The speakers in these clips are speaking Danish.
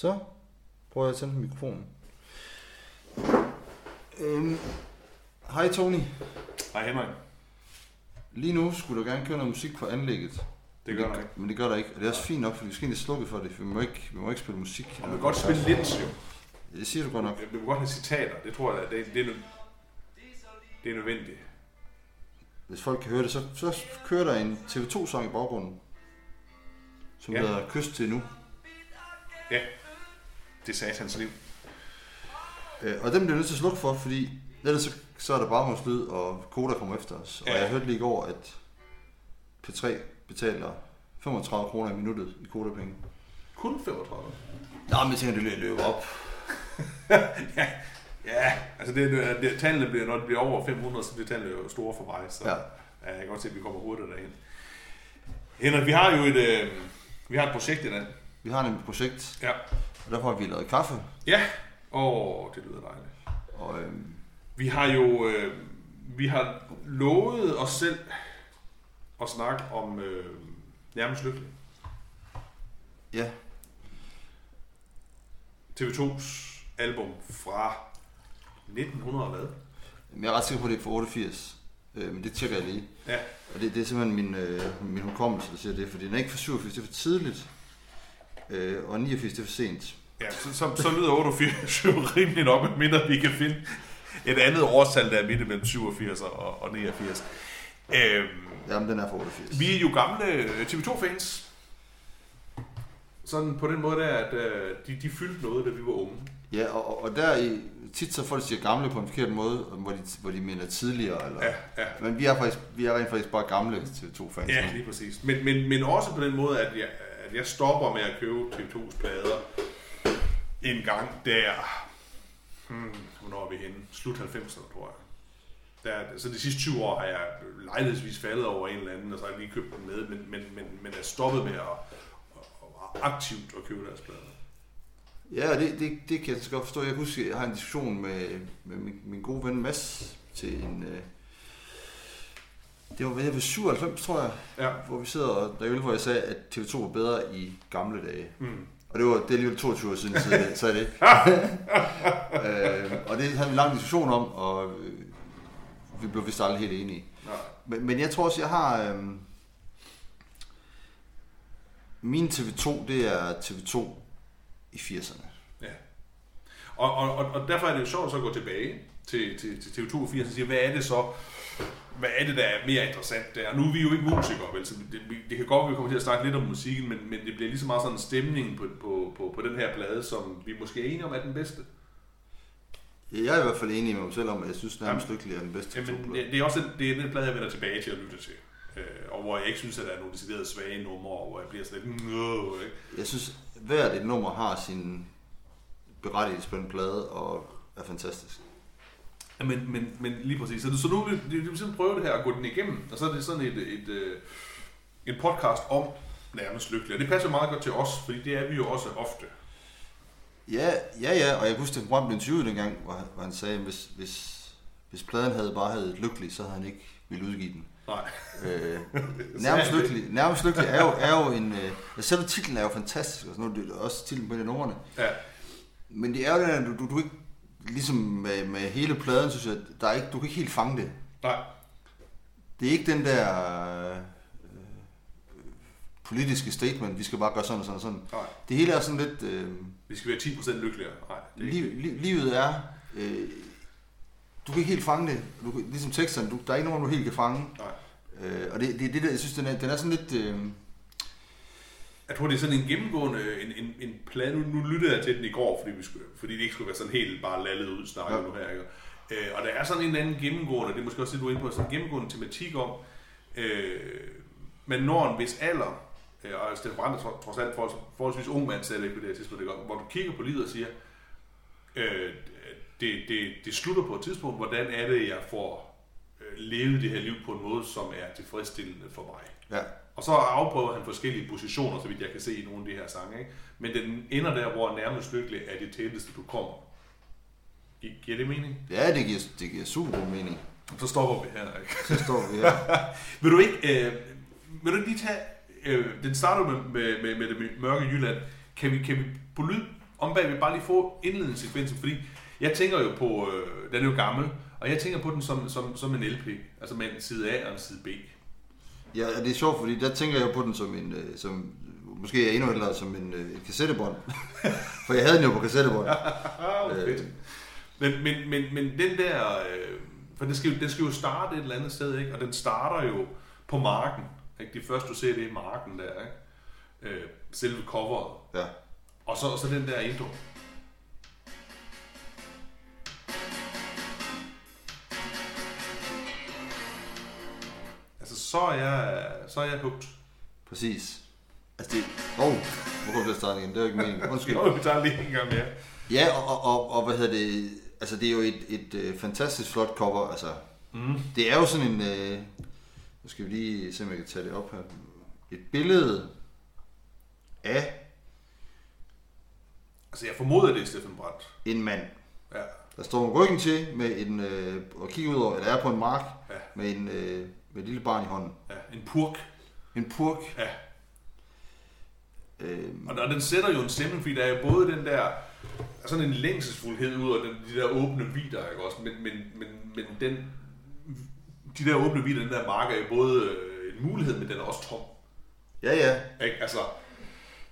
Så prøver jeg at tænde mikrofonen. Øhm, hej Tony. Hej Henrik. Lige nu skulle der gerne køre noget musik på anlægget. Det gør der ikke. Men det gør der ikke. Og det er også fint nok, for vi skal egentlig slukke for det, for vi må ikke, vi må ikke spille musik. Og man kan godt spille lidt, jo. Det siger du godt nok. Vi må godt have citater. Det tror jeg, det, det, er, det er nødvendigt. Hvis folk kan høre det, så, så kører der en TV2-sang i baggrunden, som ja. hedder Kyst til nu. Ja, det er satans liv. Øh, og dem bliver jeg nødt til at slukke for, fordi ellers så, så er der baggrundslyd, og Koda kommer efter os. Ja. Og jeg hørte lige i går, at P3 betaler 35 kroner i minuttet i Koda-penge. Kun 35. Nå, men jeg tænker, det løber løbe op. ja, ja, altså det, det, tallene bliver, når det bliver over 500, så bliver tallene jo store for mig. Så Ja. ja. jeg kan godt se, at vi kommer hurtigt derhen. Henrik, vi har jo et, øh, vi har et projekt i dag. Vi har nemlig et projekt, Ja. Og derfor har vi lavet kaffe. Ja. Åh, det lyder dejligt. Og øhm, Vi har jo øh, vi har lovet os selv at snakke om øh, nærmest lykkelig. ja, TV2's album fra 1900 og hvad? jeg er ret sikker på, at det er for 88. Øh, men det tjekker jeg lige. Ja. Og det, det er simpelthen min, øh, min hukommelse, der siger det, fordi den er ikke for 87, det er for tidligt. Øh, og 89, det er for sent. Ja, så, så, så lyder 88 jo rimelig nok, mindre vi kan finde et andet årstal, der er midt mellem 87 og, og 89. Øhm, Jamen, den er for 88. vi er jo gamle øh, TV2-fans. Sådan på den måde der, at øh, de, de fyldte noget, da vi var unge. Ja, og, og- der i, tit så folk siger gamle på en forkert måde, hvor de, hvor de mener tidligere. Eller, Ja, ja. Men vi er, faktisk, vi er rent faktisk bare gamle TV2-fans. Ja, lige præcis. Men, men, men også på den måde, at jeg, at jeg stopper med at købe TV2's plader en gang der... Hmm, hvornår er vi henne? Slut 90'erne, tror jeg. Der, så de sidste 20 år har jeg lejlighedsvis faldet over en eller anden, og så har jeg lige købt den med, men, men, men, men er stoppet med at, at, at aktivt at købe deres plader. Ja, og det, det, det kan jeg så godt forstå. Jeg husker, jeg har en diskussion med, med min, min gode ven Mads til en... Øh, det var ved 97, tror jeg, Ja. hvor vi sidder og der hvor jeg sagde, at TV2 var bedre i gamle dage. Mm. Og det var det er alligevel 22 år siden, så det. Så er det. øh, og det havde vi en lang diskussion om, og øh, vi blev vist aldrig helt enige. Nej. Men, men jeg tror også, jeg har... Øh, min TV2, det er TV2 i 80'erne. Ja. Og, og, og, og derfor er det jo sjovt at så gå tilbage til, til, til TV2 og 80 og sige, hvad er det så, hvad er det, der er mere interessant der? Nu er vi jo ikke musikere, vel, så det, det kan godt være, vi kommer til at snakke lidt om musikken, men, men det bliver lige så meget sådan en stemning på, på, på, på den her plade, som vi måske er enige om er den bedste. Jeg er i hvert fald enig med mig selv om, at jeg synes nærmest lykkelig er den bedste Jamen, TV2-plade. det, det er også den, det er den plade, jeg vender tilbage til at lytte til. Øh, og hvor jeg ikke synes, at der er nogle deciderede svage numre, og hvor jeg bliver sådan lidt, ikke? Jeg synes, hvert et nummer har sin berettigelse på en plade, og er fantastisk. Men, men, men lige præcis. Så, så nu vil vi, simpelthen prøve det her at gå den igennem, og så er det sådan et, et, et, en podcast om nærmest lykkelig. Og det passer meget godt til os, fordi det er vi jo også ofte. Ja, ja, ja, og jeg kunne huske, at program blev interviewet dengang, hvor han, hvor han sagde, at hvis, hvis, hvis pladen havde bare havde lykkelig, så havde han ikke ville udgive den. Nej. Øh, nærmest lykkelig, nærmest lykkelig er jo, er jo en... Øh, ja, selve titlen er jo fantastisk, og sådan noget, det er også titlen på en af numrene. Ja. Men det er jo den, du, du, du ikke, ligesom med, med hele pladen, synes jeg, der er ikke, du kan ikke helt fange det. Nej. Det er ikke den der øh, politiske statement, vi skal bare gøre sådan og sådan og sådan. Nej. Det hele er sådan lidt... Øh, Vi skal være 10% lykkeligere. Nej, det er liv, li, livet er... Øh, du kan ikke helt fange det. Du, kan- ligesom teksterne, du, der er ikke nogen, du helt kan fange. Nej. Øh, og det, det, det der, jeg synes, den er, den er sådan lidt... Øh, Jeg tror, det er sådan en gennemgående, en, en, en plan. Nu, nu lyttede jeg til den i går, fordi, vi skulle, fordi det ikke skulle være sådan helt bare lallet ud snakket Ja. nu her. Ikke? Øh, og der er sådan en anden gennemgående, det er måske også det, du er inde på, sådan en gennemgående tematik om, øh, men når en vis alder, øh, og Steffen Brandt er tro- trods alt forholds, forholdsvis ung mand stadigvæk på det her tidspunkt, ikke? hvor du kigger på livet og siger, øh, det, det, det slutter på et tidspunkt, hvordan er det, jeg får øh, levet det her liv på en måde, som er tilfredsstillende for mig. ja. Og så afprøver han forskellige positioner, så vidt jeg kan se i nogle af de her sange. Ikke? Men den ender der, hvor nærmest lykkelig er det tætteste, du kommer. Gi- Giver det mening? ja, det giver, det giver super god mening. Så stopper vi her. Ikke? Så står vi her. vil du ikke, øh, vil du ikke lige tage, øh, den starter med, med, med, med det mørke Jylland. Kan vi, kan vi på lyd om bagved bare lige få indledningssekvensen, fordi jeg tænker jo på, øh, den er jo gammel, og jeg tænker på den som, som, som en LP, altså med en side A og en side B. Ja, og det er sjovt, fordi der tænker jeg på den som en, øh, som, måske er endnu ældre, som en, øh, et kassettebånd. For jeg havde den jo på kassettebånd. Ah, Øh. Men, men, men, men den der, øh, for den skal, jo, den skal jo starte et eller andet sted, ikke? og den starter jo på marken. Ikke? Det første du ser, det er marken der, ikke? Øh, selve coveret. Ja. Og så, og så den der intro. Så er jeg, så er jeg hugt. Præcis. Altså det... Åh, oh, hvor kom det at starte igen? Det er jo ikke meningen. Undskyld. Jo, vi tager lige en gang mere. Ja, og, og, og, og hvad hedder det... Altså, det er jo et, et, et fantastisk flot cover. Altså, Mm. det er jo sådan en... Øh, nu skal vi lige se, om jeg kan tage det op her. Et billede af Altså, jeg formoder, det er Steffen Brandt. en mand, Ja. der står med ryggen til med en, øh, og kigger ud over, eller er på en mark, Ja. med, en, øh, med et lille barn i hånden. ja. En purk. En purk. Ja. Øh, Og der, den sætter jo en stemning, fordi der er jo både den der, sådan en længselsfuldhed ud af den, de der åbne vider, ikke også? Men, men, men, men den, de der åbne vider, den der mark er jo både øh, en mulighed, men den er også tom. ja, ja. Ikke? Altså,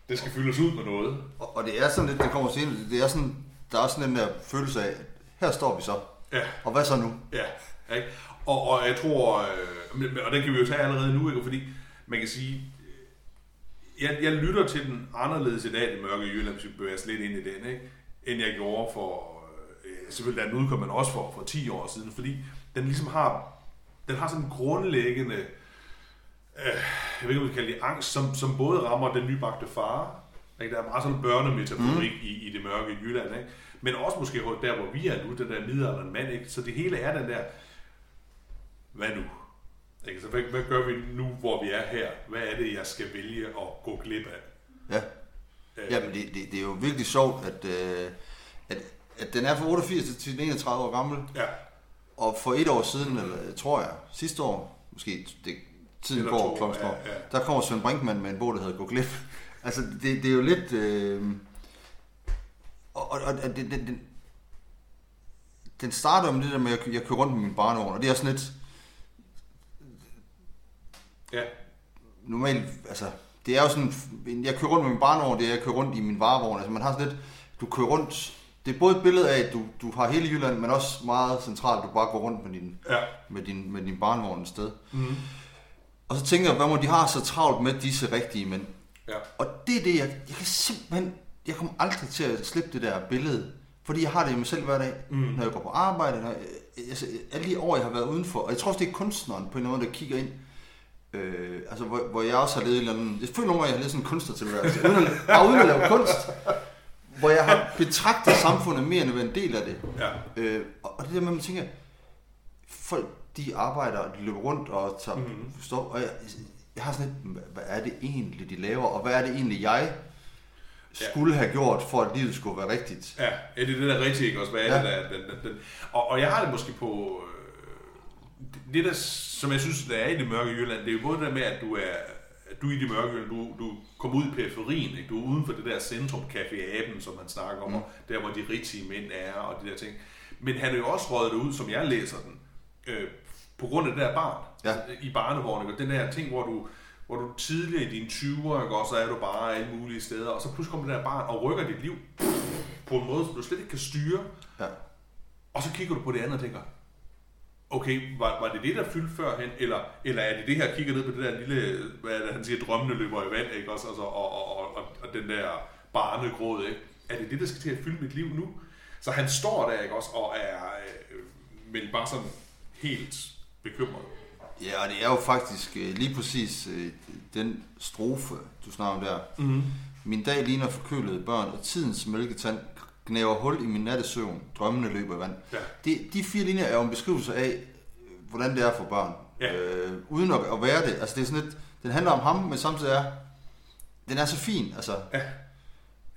det skal fyldes ud med noget. Og, og det er sådan lidt, det kommer senere, det er sådan, der er sådan den der følelse af, her står vi så. Ja, Og hvad så nu? ja. Ikke? Og, og jeg tror, øh, men- og den kan vi jo tage allerede nu, ikke? fordi man kan sige, øh, jeg, jeg lytter til den anderledes i dag, det mørke Jylland, hvis vi bevæger lidt ind i den, ikke? end jeg gjorde for, øh, selvfølgelig da den udkom, men også for, for 10 år siden, fordi den ligesom har, den har sådan en grundlæggende, øh, jeg ved ikke, om vi kan kalde det angst, som, som både rammer den nybagte far, ikke? der er meget sådan en børnemetaforik mm. i, i det mørke Jylland, ikke? men også måske der, hvor vi er nu, den der middelalderen mand, ikke? så det hele er den der, hvad nu? Ikke? Så hvad, hvad gør vi nu, hvor vi er her? Hvad er det, jeg skal vælge at gå glip af? Ja. Øh, Jamen, det, det, det er jo virkelig sjovt, at, øh, at, at den er fra 88 til 31 år gammel. Ja, Og for et år siden, eller tror jeg, sidste år, måske det, tiden Eller går, klokken ja, ja. der kommer Svend Brinkmann med en bog, der hedder Gå glip. altså, det, det er jo lidt... Øh, og og, og det, den, den starter med det der med, at jeg, jeg kører rundt med min barnevogn, og det er sådan lidt... ja, normalt, altså, det er jo sådan, jeg kører rundt med min barnevogn, det er, jeg kører rundt i min varevogn, altså man har sådan lidt, du kører rundt, det er både et billede af, at du, du har hele Jylland, men også meget centralt, du bare går rundt med din, ja. med din, med din barnevogn et sted. Mm. Og så tænker jeg, hvad må de har så travlt med disse rigtige mænd? ja. Og det er det, jeg, jeg kan simpelthen, jeg kommer aldrig til at slippe det der billede, fordi jeg har det i mig selv hver dag, Mm. når jeg går på arbejde, når jeg, altså, alle de år, jeg har været udenfor, og jeg tror også, det er kunstneren på en eller anden måde, der kigger ind, øh, altså, hvor, hvor jeg også har levet en eller anden, jeg føler nogle gange, jeg har levet sådan en kunstnertilværelse, uden at, bare uden at lave kunst, hvor jeg har betragtet samfundet mere end at være en del af det. ja. Øh, og det der med, at man tænker, folk de arbejder, og de løber rundt og tager Mhm. mm-hmm. stop, og jeg, jeg har sådan lidt, hvad er det egentlig, de laver, og hvad er det egentlig, jeg skulle have gjort, for at livet skulle være rigtigt? Ja, ja, det er det der rigtigt, ikke også? Hvad er Ja. det der? Den, den, den. Og, og jeg har det måske på... Det der, som jeg synes, der er i det mørke Jylland, det er jo både det der med, at du er, du er i det mørke Jylland, du, du kommer ud i periferien, ikke? du er uden for det der centrum, Café Aben, som man snakker om, mm. der hvor de rigtige mænd er, og de der ting. Men han er jo også røget ud, som jeg læser den, øh, på grund af det der barn, Ja. altså, i barnevognen, og den der ting, hvor du, hvor du tidligere i dine 20'er, ikke, og så er du bare alle mulige steder, og så pludselig kommer det der barn og rykker dit liv på en måde, som du slet ikke kan styre, Ja. og så kigger du på det andet og tænker, okay, var, var det det, der fyldte førhen, eller, eller er det det her, kigger ned på det der lille, hvad er det, han siger, drømmene løber i vand, ikke også, altså, og, og, og, og, og den der barnegråd, ikke? Er det det, der skal til at fylde mit liv nu? Så han står der, ikke også, og er øh, men bare sådan helt bekymret. Ja, og det er jo faktisk øh, lige præcis øh, den strofe, du snakker om der. Mm. Min dag ligner forkølede børn, og tidens mælketand knæver hul i min nattesøvn. Drømmene løber i vand. Ja. Det, de fire linjer er jo en beskrivelse af, hvordan det er for børn. Ja. Øh, uden at, at være det. Altså det er sådan lidt, den handler om ham, men samtidig er, den er så fin. Altså, Ja.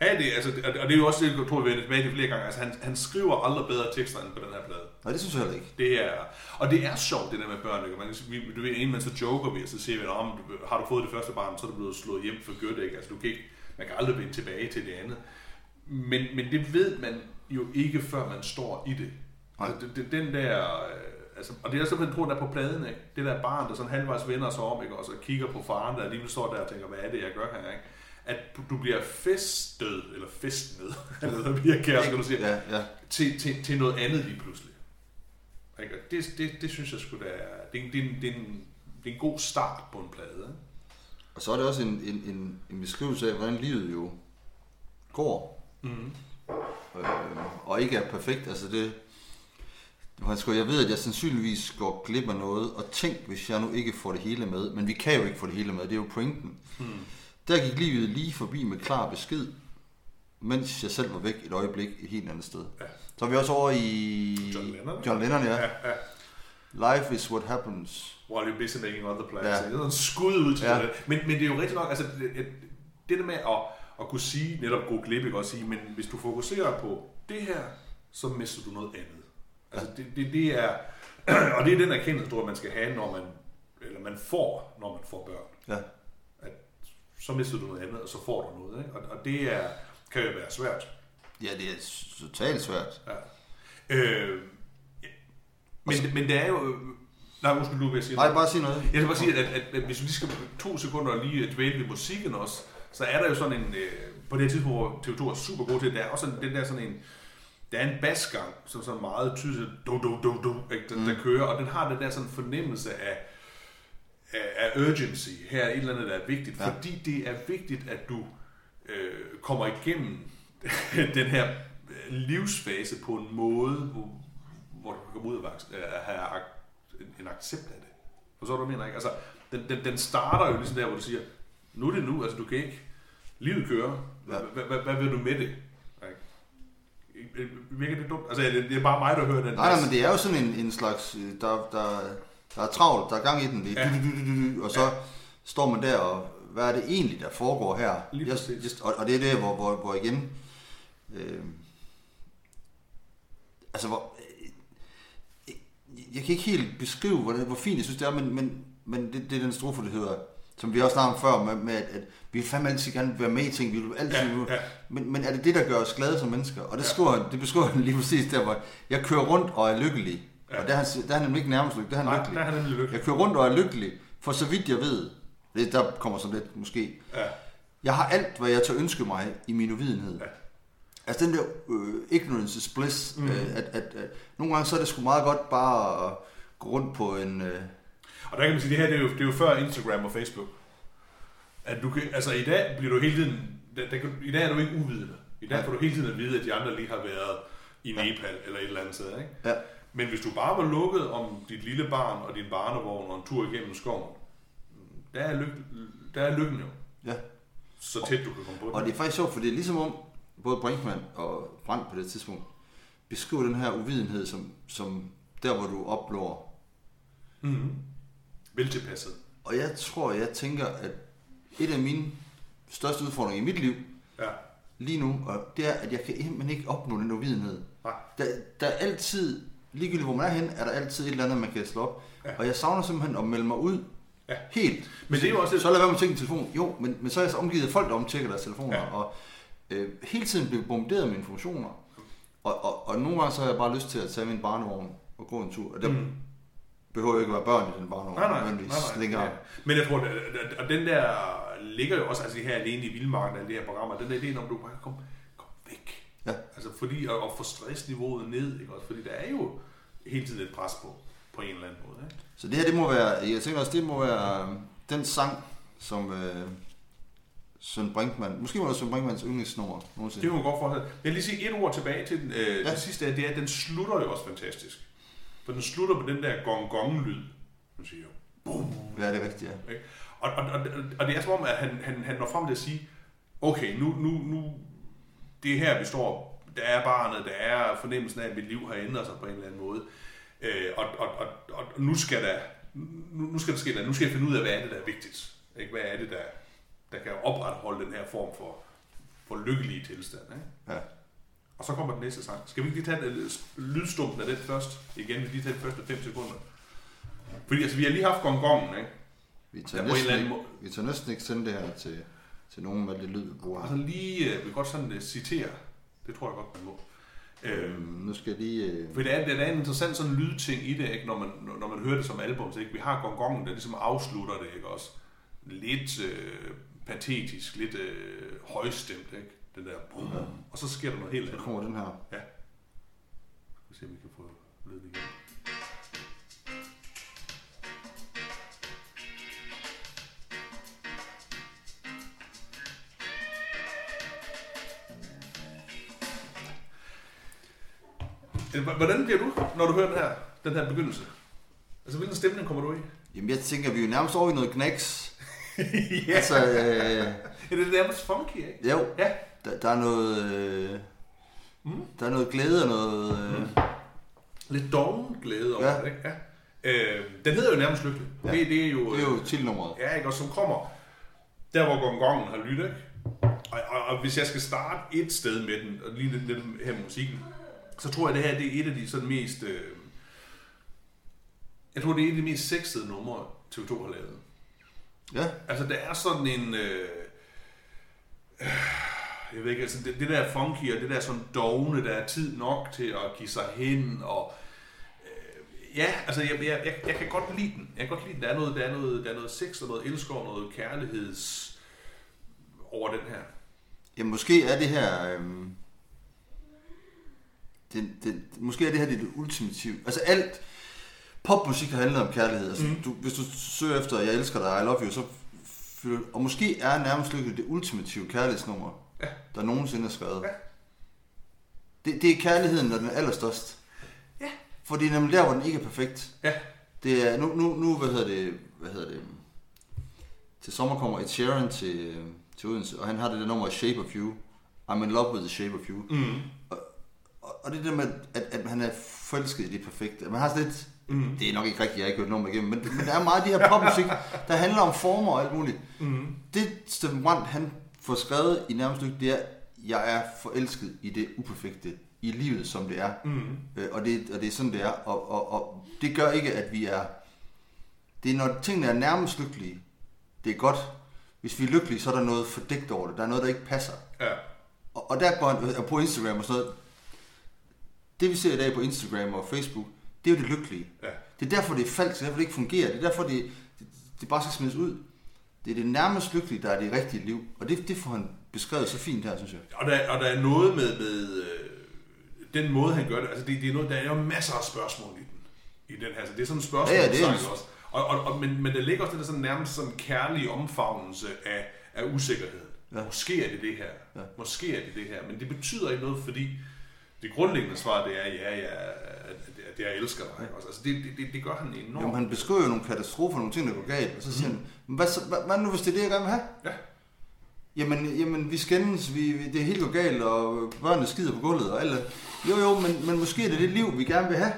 Ja, det, altså, og det er jo også det, jeg tror, vi vender tilbage til flere gange. Altså, han, han skriver aldrig bedre tekster end på den her plade. nej, det synes jeg heller ikke. Det er, og det er sjovt, det der med børn. Ikke? Man, vi, du ved, inden man så joker vi, og så siger vi, om har du fået det første barn, så er du blevet slået hjem for godt. Ikke? Altså, du kan ikke, man kan aldrig vende tilbage til det andet. Men, men det ved man jo ikke, før man står i det. Nej. Altså, det, det, den der... øh, Altså, og det er simpelthen tror, der er på pladen, ikke? Det der barn, der sådan halvvejs vender sig om, ikke? Og så kigger på faren, der alligevel står der og tænker, hvad er det, jeg gør her, ikke? At du- bliver feststød, eller festnet, eller hvad bliver kære, skal du sige, Ja, ja. til, til, til noget andet lige pludselig. Ikke? Og Det, det, det synes jeg skulle da det er, en- det, en, det, er en, det er en god start på en plade. Ikke? Og så er det også en, en, en, en beskrivelse af, hvordan livet jo går. Mm. Øh, og ikke er perfekt. Altså det, jeg ved, at jeg sandsynligvis går glip af noget, og tænk, hvis jeg nu ikke får det hele med. Men vi kan jo ikke få det hele med, det er jo pointen. Mm. Der gik livet lige forbi med klar besked, mens jeg selv var væk et øjeblik et helt andet sted. Ja. Så er vi også over i... John Lennon. John Lennon, ja. Ja, ja. Life is what happens. While you're busy making other plans. Ja. Det er sådan en skud ud til Ja. det. Men, men det er jo rigtigt nok, altså det, det- det der med at, at kunne sige, netop gå glip, ikke også sige, men hvis du fokuserer på det her, så mister du noget andet. Altså det, det, det er, og det er den erkendelse, tror jeg, man skal have, når man, eller man får, når man får børn. Ja. Så mister du noget andet, og så får du noget. Ikke? Og, og det er, kan jo være svært. Ja, det er totalt svært. Ja. Øh, men, men det er jo... Nej, undskyld, du vil sige Nej, bare sig noget. Jeg vil bare sige, at, at, at hvis vi lige skal to sekunder og lige dvæle ved musikken også, så er der jo sådan en, øh, på det tidspunkt, hvor TV2 er super god til, der er også sådan, den der sådan en, der er en basgang, som sådan meget tydeligt, do, do, do, do, ikke, der, der kører, og den har den der sådan fornemmelse af, af, af urgency. Her er et eller andet, der er vigtigt, Ja. fordi det er vigtigt, at du øh, kommer igennem den her øh, livsfase på en måde, hvor, hvor du kan komme ud og øh, have en accept af det. Forstår du, hvad jeg mener? Ikke? Altså, den, den, den starter jo ligesom der, hvor du siger, nu er det nu, altså du kan ikke, livet kører, hvad, vil du med det? Virker det dumt? Altså, det, er bare mig, der hører den. Nej, nej, men det er jo sådan en, en slags, øh, der, der, der er travlt, der er gang i den, det Ja. du, du, du, du, du, og så står man der, og hvad er det egentlig, der foregår her? Lige just, og, og det er det, hvor, hvor, hvor igen, øh, altså hvor, øh, jeg kan ikke helt beskrive, hvor, hvor fint jeg synes det er, men, men, men det, det er den strofe, det hedder, som vi også snakkede om før, med, med at, at vi vil fandme altid gerne være med i ting, vi vil altid, Ja, ja. Men, men er det det, der gør os glade som mennesker? Og det, Ja. skriver, det beskriver han lige præcis der, hvor jeg kører rundt og er lykkelig. Ja. Og der er, han, der er han nemlig ikke nærmest lykkelig, der er han Nej, lykkelig. der er han nemlig lykkelig. Jeg kører rundt og er lykkelig, for så vidt jeg ved. Det, der kommer sådan lidt måske. Ja. Jeg har alt, hvad jeg tør ønske mig i min uvidenhed. Ja. Altså den der øh, ignorance is bliss, mm. øh, at, at, at, nogle gange så er det sgu meget godt bare at gå rundt på en... Øh, Og der kan man sige, det her det er jo, det er jo før Instagram og Facebook. At du kan, altså i dag bliver du hele tiden, der, der, kan- i dag er du ikke uvidende. I dag får du hele tiden at vide, at de andre lige har været i Nepal eller et eller andet sted. Ikke? ja, Men hvis du bare var lukket om dit lille barn og din barnevogn og en tur igennem skoven, der er, lyk, der er lykken jo. ja. Så tæt du kan komme på den. Og det er faktisk sjovt, for det er ligesom om, både Brinkmann og Brandt på det tidspunkt, beskriver den her uvidenhed som, som der, hvor du opnår. Mm-hmm. Vel tilpasset. Og jeg tror, jeg tænker, at et af mine største udfordringer i mit liv Ja. lige nu, og det er, at jeg kan simpelthen ikke opnå den uvidenhed. Nej. Der, der er altid, ligegyldigt hvor man er hen, er der altid et eller andet, man kan slå op. Ja. Ja. Og jeg savner simpelthen at melde mig ud Ja. helt. Men det er jo også et- Så lad være med at tjekke din telefon. Jo, men, men så er jeg så omgivet af folk, der omtjekker deres telefoner. Ja. Og øh, hele tiden bliver bombarderet med informationer. Og, og, og nogle gange så har jeg bare lyst til at tage min barnevogn og gå en tur. Og der mm. Behøver jo ikke at være børn i den barnevogn. Nej, nej, nej, nej, Slet ikke ja. Men jeg tror, at, at- og den der ligger jo også altså her alene i vildmarken af det her program, og den der idé, om du bare komme, kom væk. Ja. Altså fordi at, at få stressniveauet ned, ikke også? Fordi der er jo hele tiden et pres på, på en eller anden måde. Ikke? Så det her, det må være, jeg tænker også, det må være øh, den sang, som øh, Søren Brinkmann, måske var det Søren Brinkmanns yndlingsnummer nogensinde. Det kan man godt forestille. Jeg vil lige sige et ord tilbage til den, øh, ja. Det sidste, af, det er, at den slutter jo også fantastisk. For den slutter på den der gong-gong-lyd. Nu siger boom, Ja, det er rigtigt, ja. Ikke? Og, og, og, og det er som om, at han, han, han når frem til at sige, okay, nu, nu, nu, det er her, vi står. Der er barnet, der er fornemmelsen af, at mit liv har ændret sig på en eller anden måde. Øh, og, og, og, og nu skal der, nu, nu skal der ske der, nu skal jeg finde ud af, hvad er det, der er vigtigt. Ikke? Hvad er det, der, der kan opretholde den her form for, for lykkelige tilstand. Ikke? ja. Og så kommer den næste sang. Skal vi ikke lige tage den, lydstumpen af den først? Igen, vi lige tage de første 5 sekunder. Fordi altså, vi har lige haft gongongen, ikke? Vi tager, eller næsten anden ikke, vi tager næsten ikke sende det her til, til nogen med det lyd, vi bruger. Altså lige, øh, vi godt sådan uh, citere Det tror jeg godt, man må. Øh, Øhm, nu skal jeg lige... Øh... for det er, det er en interessant sådan lydting i det, ikke? Når, man, når man hører det som album. Så, ikke? Vi har gongongen, der ligesom afslutter det, ikke også? Lidt øh, patetisk, lidt øh, højstemt, ikke? Den der brum, og så sker der noget helt Så andet. kommer den her. Ja. Skal vi se, om vi kan få lyden igen. Øh, Hvordan bliver du, når du hører den her, den her begyndelse? Altså, hvilken stemning kommer du i? Jamen, jeg tænker, vi er jo nærmest over i noget knæks. ja, Altså, øh, er det nærmest funky, ikke? jo, Ja. Der, der er noget... Øh, Mm. der er noget glæde og noget... Øh, Lidt doven glæde over Ja. det, ikke? Ja. Øh, den hedder jo nærmest lykkelig. Ja. Ja. Det, det, er jo, det er jo tilnummeret. Ja, ikke? Og som kommer der, hvor gongongen har lyttet, ikke? Og, og, og, hvis jeg skal starte et sted med den, og lige lidt, lidt her med musikken, så tror jeg, det her det er et af de sådan mest... Øh, jeg tror, det er et af de mest sexede numre, TV2 har lavet. Ja, Altså, der er sådan en... Øh, øh, jeg ved ikke, altså det, det der funky og det der sådan dogne, der er tid nok til at give sig hen, og øh, ja, altså jeg, jeg, jeg, jeg kan godt lide den. Jeg kan godt lide den. Der er noget, der er noget, der er noget sex og noget elsker og noget kærligheds over den her. ja måske er det her... Øh, det, det, måske er det her det, det ultimative. Altså alt... Popmusik har handlet om kærlighed. Altså, mm. du, hvis du søger efter, jeg elsker dig, I love you, så... Og måske er nærmest lykkeligt det ultimative kærlighedsnummer. Der nogensinde er skrevet. Ja. Det, det er kærligheden, når den er allerstørst. Ja. For det er nemlig der, hvor den ikke er perfekt. Ja. Det er, nu, nu, nu hvad hedder det, hvad hedder det, til sommer kommer Ed Sheeran til, til Odense, og han har det der nummer Shape of You. I'm in love with the shape of you. Mm. Og, og det der med, at, at han er forelsket i det perfekte. Man har sådan lidt, Mm. det er nok ikke rigtigt, jeg har ikke hørt nummer igennem, men, men der er meget af de her popmusik, der handler om former og alt muligt. Mm. Det Stephen Brandt, han får skrevet i nærmest lykke, det er, jeg er forelsket i det uperfekte, i livet som det er. Mm. Øh, og, det, og det er sådan, det er. Og, og, og det gør ikke, at vi er... Det er, når tingene er nærmest lykkelige. Det er godt. Hvis vi er lykkelige, så er der noget fordækt over det. Der er noget, der ikke passer. Ja. Og, og der går han og på Instagram og sådan noget. Det vi ser i dag på Instagram og Facebook, det er jo det lykkelige. Ja. Det er derfor, det er falsk. Det er derfor, det ikke fungerer. Det er derfor, det, det, det bare skal smides ud. Det er det nærmest lykkelige, der er det rigtige liv. Og det, det får han beskrevet så fint her, synes jeg. Og der, og der er noget med, med øh, den måde, han gør det. Altså, det, det er noget, der er jo masser af spørgsmål i den. I den her. Så det er sådan en spørgsmål, Ja, ja, det er en- også. Og, og, og, men, men der ligger også den der sådan nærmest sådan kærlige omfavnelse af, af usikkerhed. Ja. Måske er det det her. Ja. Måske er det det her. Men det betyder ikke noget, fordi det grundlæggende svar, det er, ja, ja, at jeg elsker dig. Ja. Altså, det, det, det, det gør han enormt. Jamen, han beskriver jo nogle katastrofer, nogle ting, der går galt. Og så siger han, "Men hvad, så- hvad, hvad nu, hvis det er det, jeg gerne vil have? Ja. Jamen, jamen vi skændes, vi, vi, det er helt går galt, og børnene skider på gulvet og alt. Jo, jo, men, men måske er det det liv, vi gerne vil have.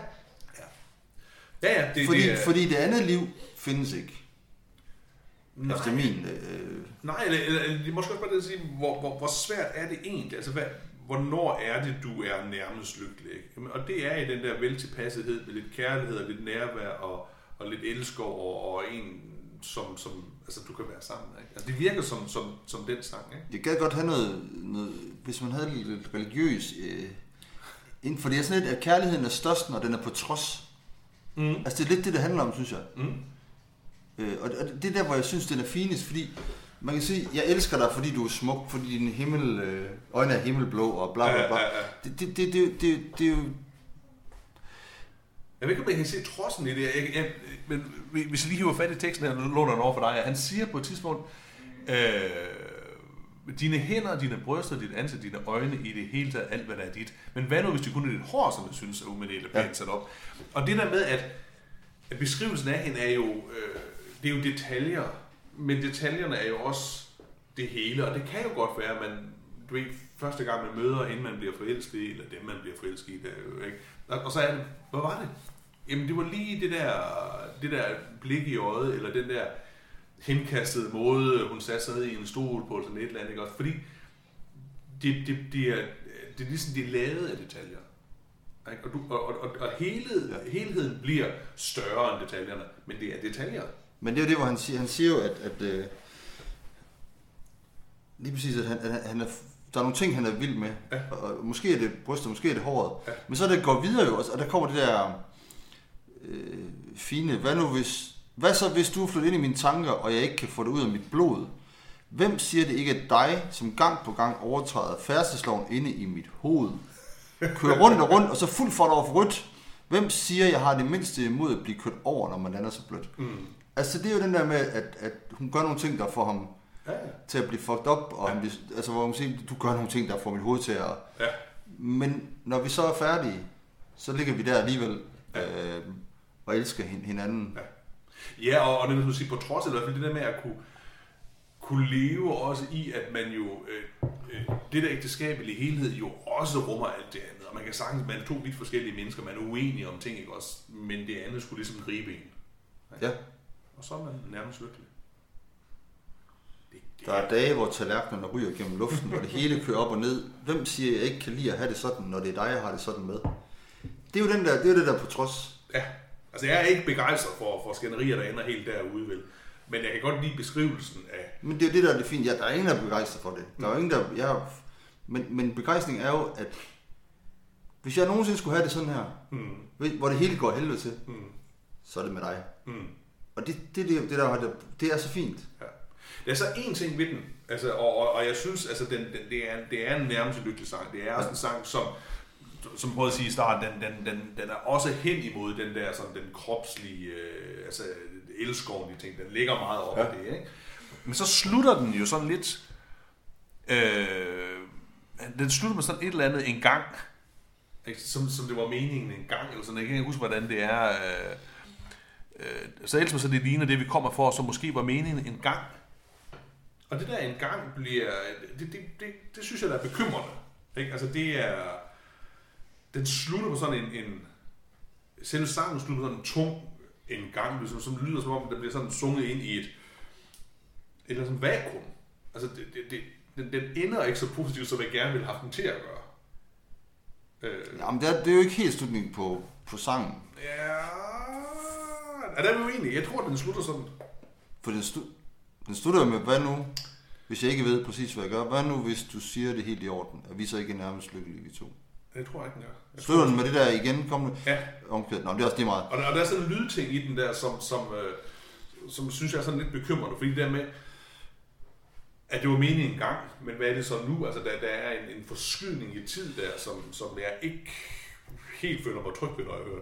Ja, ja, det, Fordi, det fordi det andet liv findes ikke. nej, Efter min... Øh, nej, eller, eller, eller er måske også bare det at sige, hvor, hvor, hvor svært er det egentlig? Altså, hvad, hvornår er det, du er nærmest lykkelig? Ikke? Jamen, Og det er i den der veltilpassethed med lidt kærlighed og lidt nærvær og, og lidt elsker og, og en, som, som altså, du kan være sammen med. Ikke? Altså, det virker som, som, som den sang, ikke? jeg gad godt have noget, noget hvis man havde lidt religiøs... Øh, inden for det er sådan lidt, at kærligheden er størst, når den er på trods. Mm. Altså det er lidt det, det handler om, synes jeg. Mm. Øh, og og det er der, hvor jeg synes, den er finest, fordi man kan sige, jeg elsker dig, fordi du er smuk, fordi dine himmel, øh, øjne er himmelblå og bla bla bla. Ja, ja, ja. Det, det, det, det, det, det er jo... Jeg ved ikke, om jeg kan se trodsen i det. Jeg, jeg, men hvis jeg lige hiver fat i teksten her, nu låner den over for dig. Han siger på et tidspunkt, øh, dine hænder, dine bryster, dit ansigt, dine øjne, i det hele taget, alt hvad der er dit. Men hvad nu, hvis det kun er dit hår, som jeg synes er umiddeligt pænt Ja. sat op? Og det der med, at, at beskrivelsen af hende er jo, øh, det er jo detaljer, men detaljerne er jo også det hele, og det kan jo godt være, at man, du ved, første gang man møder hende, man bliver forelsket i, eller dem, man bliver forelsket i, er jo ikke. Og så er det, hvad var det? Jamen, det var lige det der, det der blik i øjet, eller den der henkastede måde, hun satte sig ned i en stol på, sådan et eller andet, ikke også? Fordi det, det, det, er, det er ligesom, det er lavet af detaljer. Ikke? Og, du, og, og, og, hele, Ja. helheden bliver større end detaljerne, men det er detaljer. Men det er jo det, hvor han siger, han siger jo, at, at øh, lige præcis, at han, at han er, der er nogle ting, han er vild med. Ja. Og måske er det brystet, måske er det håret. Ja. Men så det går videre jo og der kommer det der øh, fine, hvad nu hvis, hvad så hvis du er flyttet ind i mine tanker, og jeg ikke kan få det ud af mit blod? Hvem siger det ikke er dig, som gang på gang overtræder færdselsloven inde i mit hoved? Kører rundt og rundt, og så fuld fart over for rødt. Hvem siger, jeg har det mindste imod at blive kørt over, når man lander så blødt? Mm. Altså, det er jo den der med, at, at hun gør nogle ting, der får ham Ja, ja. til at blive fucked up, og Ja. han bliver, altså, hvor man siger, du gør nogle ting, der får mit hoved til at... ja. Men når vi så er færdige, så ligger vi der alligevel Ja. øh, og elsker hin- hinanden. Ja. Ja, og, og det vil sige, på trods af i hvert fald det der med at kunne, kunne leve også i, at man jo, øh, øh, det der ægteskabelige helhed jo også rummer alt det andet. Og man kan sagtens, man er to vidt forskellige mennesker, man er uenige om ting, ikke også? Men det andet skulle ligesom gribe en. Ja. Og så er man nærmest lykkelig. Det, det Der er dage, hvor tallerkenerne ryger gennem luften, og det hele kører op og ned. Hvem siger, jeg ikke kan lide at have det sådan, når det er dig, jeg har det sådan med? Det er jo den der, det er det der på trods. Ja, altså jeg er ikke begejstret for, for skænderier, der ender helt derude, vel? Men jeg kan godt lide beskrivelsen af... Men det er jo det, der er det fine. Ja, der er ingen, der er begejstret for det. Der er jo ingen, der... Jeg, er- men, men begejstring er jo, at hvis jeg nogensinde skulle have det sådan her, Mm, hvor det hele går helvede til, mm, så er det med dig. mm. Og det, det, det, det, der, det, er så fint. Ja. Der er så en ting ved den, altså, og, og, og jeg synes, altså, den, den, det, er, det er en nærmest lykkelig sang. Det er også en sang, som, som prøvede at sige i starten, den, den, den, den er også hen imod den der sådan, den kropslige, øh, altså elskovlige ting. Den ligger meget op. Ja. det, ikke? Men så slutter den jo sådan lidt, øh, den slutter med sådan et eller andet en gang, ikke? Som, som det var meningen en gang, eller sådan, jeg kan ikke huske, hvordan det er. Øh, øh, så ellers så det ligner det, vi kommer for, som måske var meningen en gang. Og det der en gang bliver, det, det, det, det synes jeg, der er bekymrende. Ikke? Altså det er, den slutter på sådan en, en selve sangen slutter på sådan en tung en gang, ligesom, som lyder som om, der bliver sådan sunget ind i et, eller sådan vakuum. Altså det, det, det, den, den ender ikke så positivt, som jeg gerne ville have haft den til at gøre. Øh, Jamen, det er, det er jo ikke helt slutningen på, på sangen. Ja, er er vi uenige? Jeg tror, den slutter sådan. For den, stu, den slutter jo med, hvad nu, hvis jeg ikke ved præcis, hvad jeg gør, hvad nu, hvis du siger det helt i orden, at vi så ikke er nærmest lykkelige, vi to. Det tror jeg ikke, den gør. Jeg tror, den med det der igen, kom nu, Ja, omkvædet. Nå, det er også det meget. og der, og der er sådan en lydting i den der, som, som, øh, som synes jeg er sådan lidt bekymrende, fordi det der med, at det var meningen en gang, men hvad er det så nu? Altså, der, der er en, en forskydning i tid der, som, som jeg ikke helt føler mig tryg ved, når jeg hører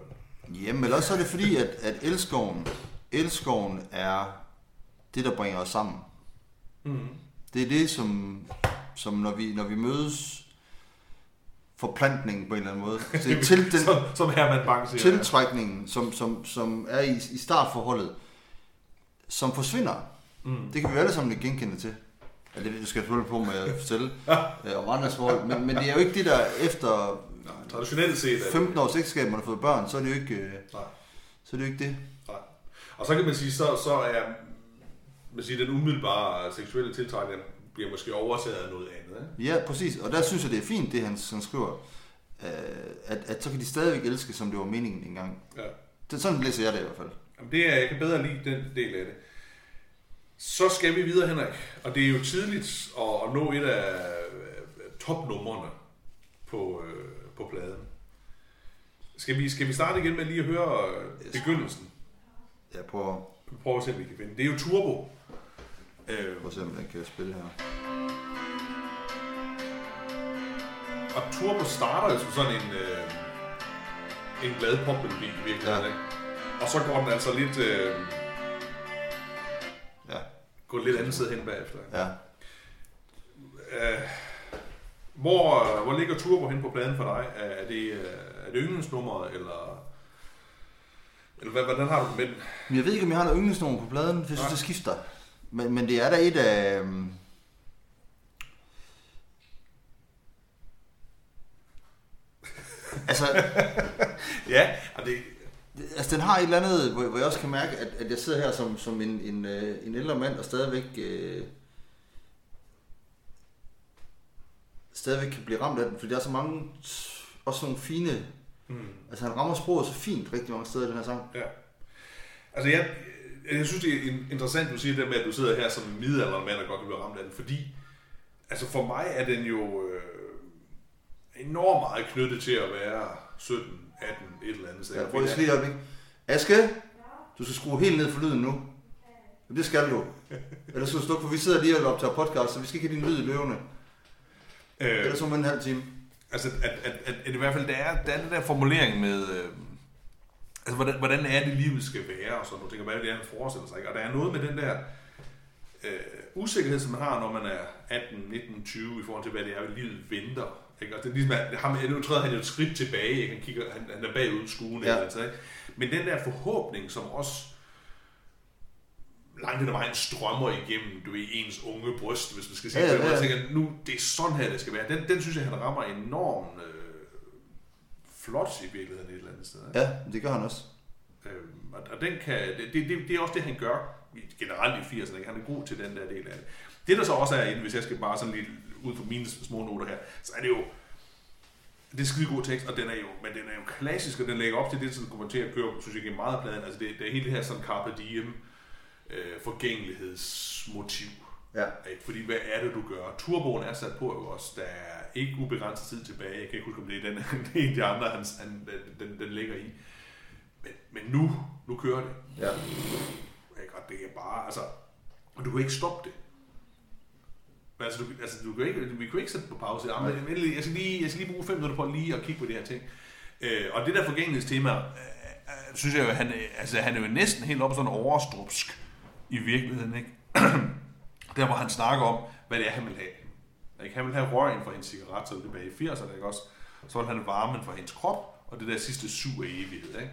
den. Jamen, eller også så er det fordi, at, at elskoven, elskoven er det, der bringer os sammen. Mm. Det er det, som, som når, vi, når vi mødes, forplantningen på en eller anden måde. Til, til den, som, som Herman Bang siger. tiltrækningen, som, som, som er i, i startforholdet, som forsvinder. Mm. Det kan vi jo alle sammen genkende til. Ja, det skal jeg selvfølgelig på med at fortælle øh, om andres forhold. Men, men det er jo ikke det, der efter Nej, traditionelt set er det- 15 års ægteskab, man har fået børn, så er det jo ikke, øh, Nej. så er det jo ikke det. Nej. Og så kan man sige, så, så er man siger, den umiddelbare seksuelle tiltrækning bliver måske overtaget af noget andet. Ikke? Ja, præcis. Og der synes jeg, det er fint, det han, han skriver. Øh, at, at så kan de stadigvæk elske, som det var meningen engang. Ja. Det, sådan læser jeg det i hvert fald. Jamen, det er, jeg kan bedre lide den del af det. Så skal vi videre, Henrik. Og det er jo tidligt at, at nå et af øh, topnumrene på, øh, på pladen. Skal vi, skal vi starte igen med lige at høre øh, begyndelsen? Jeg prøver, Prøv at se, om vi kan finde. Det er jo Turbo. Øh, prøver at se, om jeg kan spille her. og Turbo starter jo som sådan en, øh, en glad popmelodi i virkeligheden. Ja. Ikke? Og så går den altså lidt, øh, Ja, går lidt andet sted hen bagefter. ja. Øh, hvor, hvor ligger Turbo hen på pladen for dig? Er, det, øh, er det yndlingsnummeret, eller, eller hvad, hvordan har du det med den? Jeg ved ikke, om jeg har noget yndlingsnummer på pladen, for jeg synes, Nej. det skifter. Men, men det er da et af... øhm, altså, Ja, og det, altså, den har et eller andet, hvor, hvor jeg også kan mærke, at, at jeg sidder her som, som en, en, øh, en ældre mand, og stadigvæk... Øh, stadigvæk kan blive ramt af den, fordi der er så mange, også nogle fine, mm, altså han rammer sproget så fint rigtig mange steder i den her sang. ja. Altså jeg, jeg synes, det er in- interessant, du siger det med, at du sidder her som en midaldrende mand, og godt kan blive ramt af den, fordi altså for mig er den jo øh, enormt meget knyttet til at være 17, 18, et eller andet sted. Ja, prøv lige op, ikke? Aske, du skal skrue helt ned for lyden nu. Det skal du. Ellers skal du stå, for vi sidder lige og optager podcast, så vi skal ikke have din lyd i løvende. øh, Ellers man en halv time. Altså, at, at, at, at i hvert fald, der er, der er den der formulering med, øh, altså, hvordan, hvordan er det, livet skal være, og sådan noget, tænker, hvad er det, han forestiller sig, ikke? Og der er noget med den der øh, usikkerhed, som man har, når man er 18, 19, 20, i forhold til, hvad det er, livet venter. Ikke? Og det er ligesom, at ham, nu træder han jo et skridt tilbage, ikke? Han, kigger, han, han er bagud skuen, Ja. altså, ikke? Men den der forhåbning, som også langt hen ad vejen strømmer igennem, du ved, ens unge bryst, hvis man skal sige Ja, ja, ja, det. Jeg tænker, nu, det er sådan her, det skal være. Den, den synes jeg, han rammer enormt øh, flot i virkeligheden et eller andet sted. ikke? Ja, det gør han også. Øhm, og, og den kan, det, det, det, er også det, han gør generelt i 80'erne. ikke? Han er god til den der del af det. Det, der så også er inde, hvis jeg skal bare sådan lidt ud fra mine små noter her, så er det jo, det er skide god tekst, og den er jo, men den er jo klassisk, og den lægger op til det, som kommer til at køre, synes jeg, gennem meget pladen. Altså det, det er hele det her sådan Carpe Diem, øh, forgængelighedsmotiv. Ja. Ikke? Fordi hvad er det, du gør? Turboen er sat på jo også. Der er ikke ubegrænset tid tilbage. Jeg kan ikke huske, om det er den, det er de andre, han, han, den, den ligger i. Men, men nu, nu kører det. Ja. Ikke? Og det er bare, altså, og du kan ikke stoppe det. Altså, du, altså, du kan ikke, vi kan ikke sætte på pause. Jamen, men endelig, jeg, skal lige, jeg skal lige bruge fem minutter på lige at kigge på det her ting. Øh, og det der forgængelighedstema, øh, øh, synes jeg jo, han, øh, altså, han er jo næsten helt oppe sådan overstrupsk i virkeligheden, ikke? der hvor han snakker om, hvad det er, han vil have. Ikke? Han vil have røgen fra en cigaret, så tilbage i 80'erne, ikke også? Så ville han have varmen fra hendes krop, og det der sidste sug af evighed, ikke?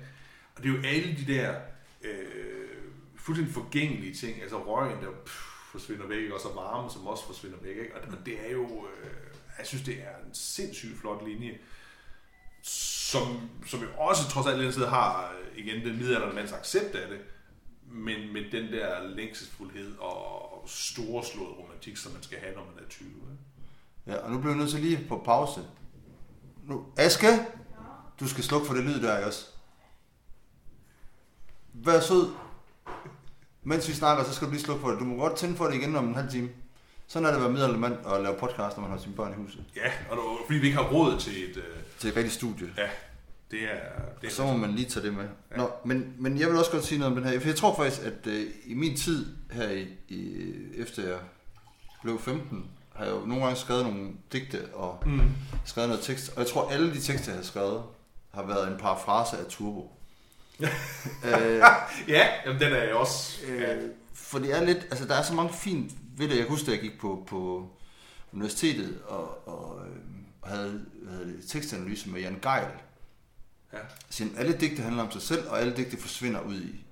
Og det er jo alle de der øh, fuldstændig forgængelige ting, altså røgen, der pff, forsvinder væk, ikke? og så varmen, som også forsvinder væk, ikke? Og, og det er jo, øh, jeg synes, det er en sindssygt flot linje, som, som jo også trods alt et eller har, øh, igen, den midaldrende mands accept af det, men med den der længselsfuldhed og storslået romantik, som man skal have, når man er 20. Ikke? Ja, og nu bliver jeg nødt til lige på pause. Nu, Aske, du skal slukke for det lyd der, også? Vær sød. Mens vi snakker, så skal du lige slukke for det. Du må godt tænde for det igen om en halv time. Sådan er det at være middelalder mand og lave podcast, når man har sine børn i huset. Ja, og det var, fordi vi ikke har råd til et... Øh, Til et rigtigt studie. ja, det er... Det er Så må man lige tage det med. Nå, men, men jeg vil også godt sige noget om den her. For jeg tror faktisk, at øh, i min tid her, i, i, efter jeg blev 15, har jeg jo nogle gange skrevet nogle digte og Mm. skrevet noget tekst. Og jeg tror, alle de tekster, jeg har skrevet, har været en parafrase af Turbo. øh, Ja, jamen, den er jeg også... Ja. øh, for det er lidt, altså der er så mange fint ved det. Jeg kan huske, da jeg gik på, på universitetet og, og, øh, havde, havde tekstanalyse med Jan Geil. ja. Han, alle digte handler om sig selv, og alle digte forsvinder ud i.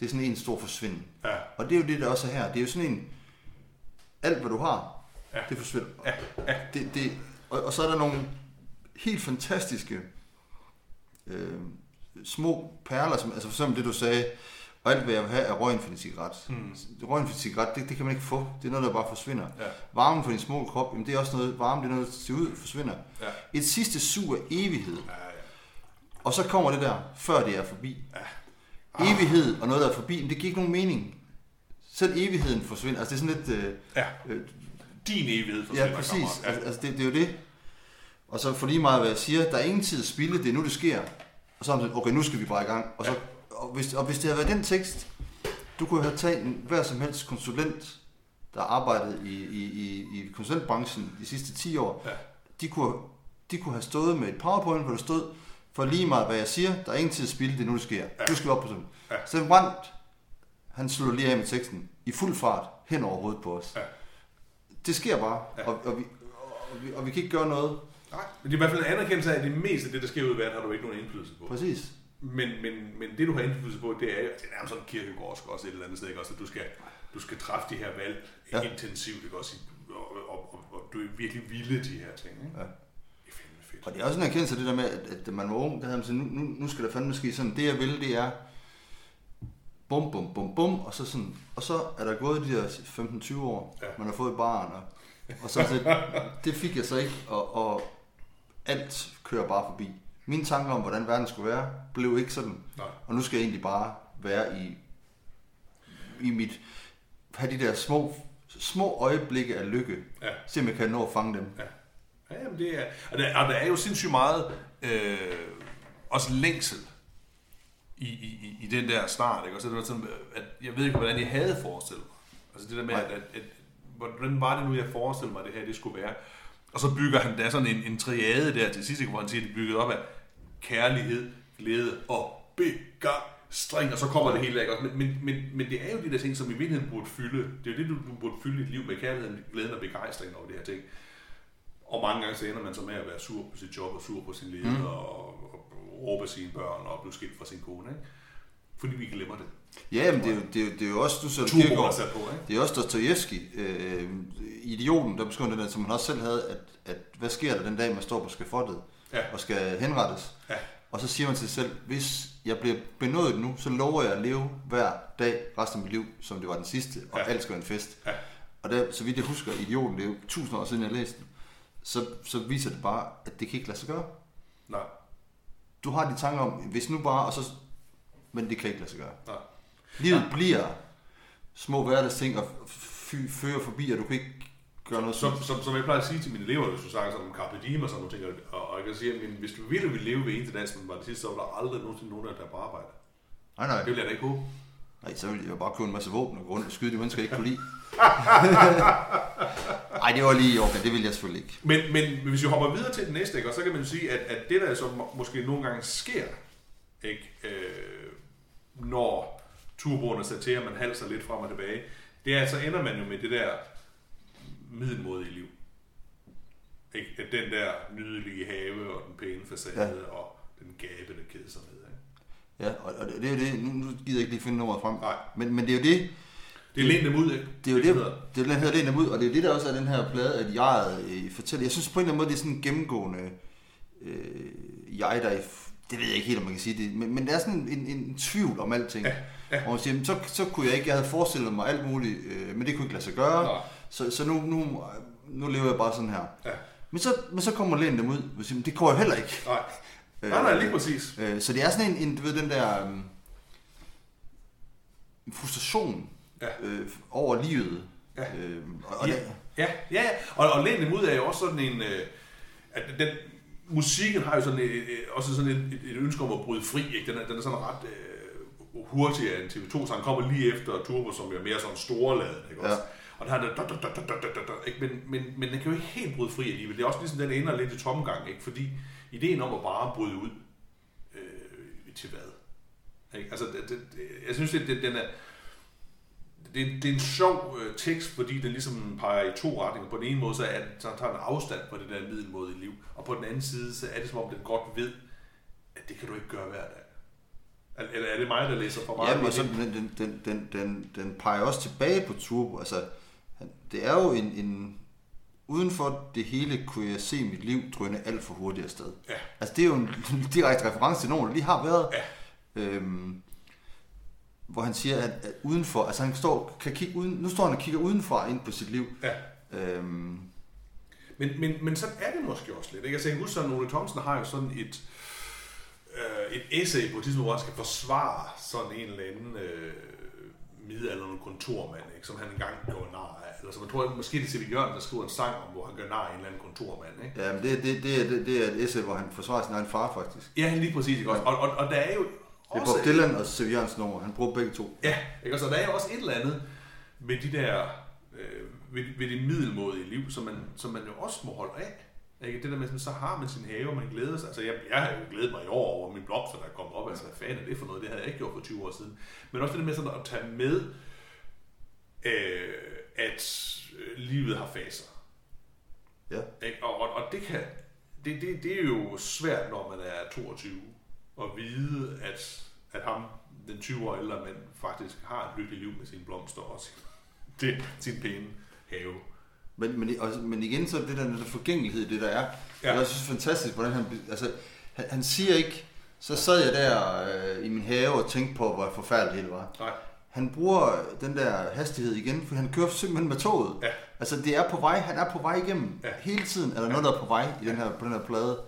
Det er sådan en stor forsvinden. Ja, Og det er jo det, der også er her. Det er jo sådan en, alt hvad du har, Ja. det forsvinder. ja, ja. Det, det, og, og så er der nogle helt fantastiske øh, små perler, som, altså for eksempel det du sagde, og alt hvad jeg vil have er røgen for din cigaret. Mm. Røgen for din cigaret, det, det kan man ikke få. Det er noget, der bare forsvinder. Ja. Varmen for din små krop, jamen det er også noget, varme det er noget, der ser ud, forsvinder. Ja. Et sidste sug af evighed. Ja, ja. Og så kommer det der, før det er forbi. Ja. Evighed og noget, der er forbi, men det giver ikke nogen mening. Selv evigheden forsvinder. Altså det er sådan lidt... Øh, ja. øh, Din evighed forsvinder, ja, præcis. kammerat. Altså, altså det, det, er jo det. Og så for lige meget, hvad jeg siger, der er ingen tid at spille, det er nu, det sker. Og så er man sådan, okay, nu skal vi bare i gang. Og, så, og, hvis, og hvis det havde været den tekst, du kunne have taget en hver som helst konsulent, der har arbejdet i, i, i, i konsulentbranchen de sidste 10 år, Ja. de, kunne, de kunne have stået med et powerpoint, hvor der stod, for lige meget hvad jeg siger, der er ingen tid at spille, det er nu, det sker. Du skal op på sådan. Ja. Så Brandt, han slutter lige af med teksten, i fuld fart, hen over hovedet på os. Ja. Det sker bare, Ja. og, og, vi, og, vi, og vi kan ikke gøre noget. Nej, men det er i hvert fald en anerkendelse af, at det meste af det, der sker ud i verden, har du ikke nogen indflydelse på. Præcis. Men, men, men det, du har indflydelse på, det er jo, det er nærmest sådan kirkegårdsk også et eller andet sted, ikke? også, at du skal, du skal træffe de her valg Ja. intensivt, ikke? også, og, og, og, og, du er virkelig vilde de her ting. Ikke? Ja. Det er fandme fedt. Og det er også en erkendelse af det der med, at, at man var ung, der havde man sådan, nu, nu, nu skal der fandme ske sådan, det jeg vil, det er bum, bum, bum, bum, og så sådan, og så er der gået de der 15-20 år, Ja. man har fået et barn, og, og så, så det fik jeg så ikke, og, og alt kører bare forbi. Mine tanker om, hvordan verden skulle være, blev ikke sådan, Nej. og nu skal jeg egentlig bare være i, i mit, have de der små små øjeblikke af lykke. Ja. Se om jeg kan nå at fange dem. Ja. Ja, jamen det er, og, der, og der er jo sindssygt meget øh, også længsel i, i, i, den der start, ikke? Og så det var sådan, at jeg ved ikke, hvordan jeg havde forestillet mig. Altså det der med, at, at, at, hvordan var det nu, jeg forestillede mig, at det her det skulle være. Og så bygger han da sådan en, en triade der til sidst, hvor han siger, at det er bygget op af kærlighed, glæde og begejstring, og så kommer det hele? Og- Men, men, men, men det er jo de der ting, som i virkeligheden burde fylde. Det er jo det, du, du burde fylde dit liv med kærligheden, glæden og begejstring over det her ting. Og mange gange så ender man så med at være sur på sit job og sur på sin leder mm. og, råbe sine børn og blive skilt fra sin kone, ikke? Fordi vi glemmer det. Ja, men det er jo, det er jo, det er jo også, du er Kierkegaard, sat på, ikke? det er også Dostojevski, øh, idioten, der beskriver den der, som han også selv havde, at, at hvad sker der den dag, man står på skafottet Ja. og skal henrettes? Ja. Og så siger man til sig selv, hvis jeg bliver benådet nu, så lover jeg at leve hver dag resten af mit liv, som det var den sidste, og Ja. alt skal være en fest. Ja. Og der, så vidt jeg husker, idioten, det er jo tusind år siden, jeg læste den, så, så viser det bare, at det kan ikke lade sig gøre. Nej, Du har de tanker om, hvis nu bare, og så, men det kan ikke lade sig gøre. nej. Livet ja. bliver små hverdagsting og fører forbi, og du kan ikke gøre noget Som, som, som jeg plejer at sige til mine elever, hvis du snakker sådan om Carpe Diem og sådan nogle ting, og, og jeg kan sige, at hvis du virkelig vil leve ved eneste dag, som var det sidste, så var der aldrig nogensinde nogen der er på arbejde. Nej, nej. Det vil jeg da ikke håbe. Nej, så ville jeg jo bare købe en masse våben og gå rundt og skyde de mennesker, jeg ikke kunne lide. Nej, det var lige okay, det ville jeg selvfølgelig ikke. Men, men hvis vi hopper videre til den næste, ikke, og så kan man jo sige, at, at det der så må- måske nogle gange sker, ikke, øh, når turboerne sat til, og man halser lidt frem og tilbage, det er, at så ender man jo med det der middelmodige liv. Ikke? At Den der nydelige have og den pæne facade ja. og den gabende kedsomhed. Ja, og, og det er jo det, nu, nu gider jeg ikke lige finde nummeret frem. Nej. Men, men det er jo det, Det er læn dem ud, ikke? det er jo det, hedder. det, det hedder Læn dem ud, og det er det, der også er den her plade, at jeg øh, fortæller. Jeg synes på en eller anden måde, det er sådan en gennemgående øh, jeg, der er, det ved jeg ikke helt, om man kan sige det, men, men der er sådan en, en, en tvivl om alting. Ja, ja. Og man siger, så, så kunne jeg ikke, jeg havde forestillet mig alt muligt, øh, men det kunne ikke lade sig gøre. Nej. Så, så nu, nu, nu lever jeg bare sådan her. Ja. Men så, men så kommer Læn dem ud, og siger, "Men det går jo heller ikke. Nej. Nej, nej, lige præcis. Øh, så det er sådan en, en du ved, den der um, frustration Ja. øh, over livet. Ja. Øh, og, Ja, det, ja, ja, ja. Og, og læn ud er jo også sådan en... Øh, at den, musikken har jo sådan et, et, også sådan et, et, ønske om at bryde fri. Ikke? Den, er, den er sådan ret øh, hurtig af en TV2, så han kommer lige efter Turbo, som er mere sådan storladet. Ikke? Også? Ja. Og den har den, da, da, da, da, da, da, da, ikke? Men, men, men den kan jo ikke helt bryde fri alligevel. Det er også ligesom, den ender lidt i tomgang, ikke? fordi ideen om at bare bryde ud øh, til hvad? Ikke? Altså, det, det, jeg synes, det, det, den er, det, det er en sjov øh, tekst, fordi den ligesom peger i to retninger. På den ene måde, så, er, den- så tager den afstand fra det der middelmådige liv, og på den anden side, så er det som om, den godt ved, at det kan du ikke gøre hver dag. Eller er det mig, der læser for meget? ja, men så, den, den, den, den, den, peger også tilbage på Turbo. Altså, det er jo en, en... Uden for det hele kunne jeg se mit liv drøne alt for hurtigt afsted. Ja. Altså, det er jo en direkte reference til nogen, der lige har været. Ja. Øhm, hvor han siger, at, at udenfor, altså han står, kan kigge uden, nu står han og kigger udenfor ind på sit liv. Ja. Øhm, Men, men, men sådan er det måske også lidt. Ikke? Altså, jeg kan huske, at Ole Thomsen har jo sådan et, øh, et essay på et tidspunkt, hvor han skal forsvare sådan en eller anden øh, midaldrende kontormand, ikke? som han engang gjorde nar af. Eller som jeg tror, måske det er C.V. Jørgen, der skriver en sang om, hvor han gør nar af en eller anden kontormand. Ikke? ja, men det, det, det, er, det, det er et essay, hvor han forsvarer sin egen far, faktisk. Ja, lige præcis. Ikke? også? Og, og, og der er jo Det er. Bob Dylan og C.V. Jørgens nummer. Han bruger begge to. Ja, ikke? Så der er jo også et eller andet med de der, øh, ved, ved det middelmådige liv, som man, som man jo også må holde af. Ikke? Det der med, sådan, så har man sin have, og man glæder sig. Altså, jeg, jeg har jo glædet mig i år over min blomster, der er kommet op. Altså, hvad fanden er det for noget? Det havde jeg ikke gjort for 20 år siden. Men også det der med sådan at tage med, øh, at øh, livet har faser. Ja. Ikke? Og, og, og det, kan, det, det, det er jo svært, når man er 22, at vide, at, at ham, den 20 år ældre mand, faktisk har et lykkeligt liv med sine blomster og sin, det, sin pæne have. Men, men, og, men igen, så er det der, der forgængelighed, det der er. Ja. Ja. Jeg synes fantastisk, hvordan han... Altså, han, han siger ikke... Så sad jeg der øh, i min have og tænkte på, hvor forfærdeligt det var. Nej. Han bruger den der hastighed igen, for han kører simpelthen med toget. Ja. Altså, det er på vej. Han er på vej igennem. Ja. Hele tiden er der noget, der er på vej i den her, på den her plade.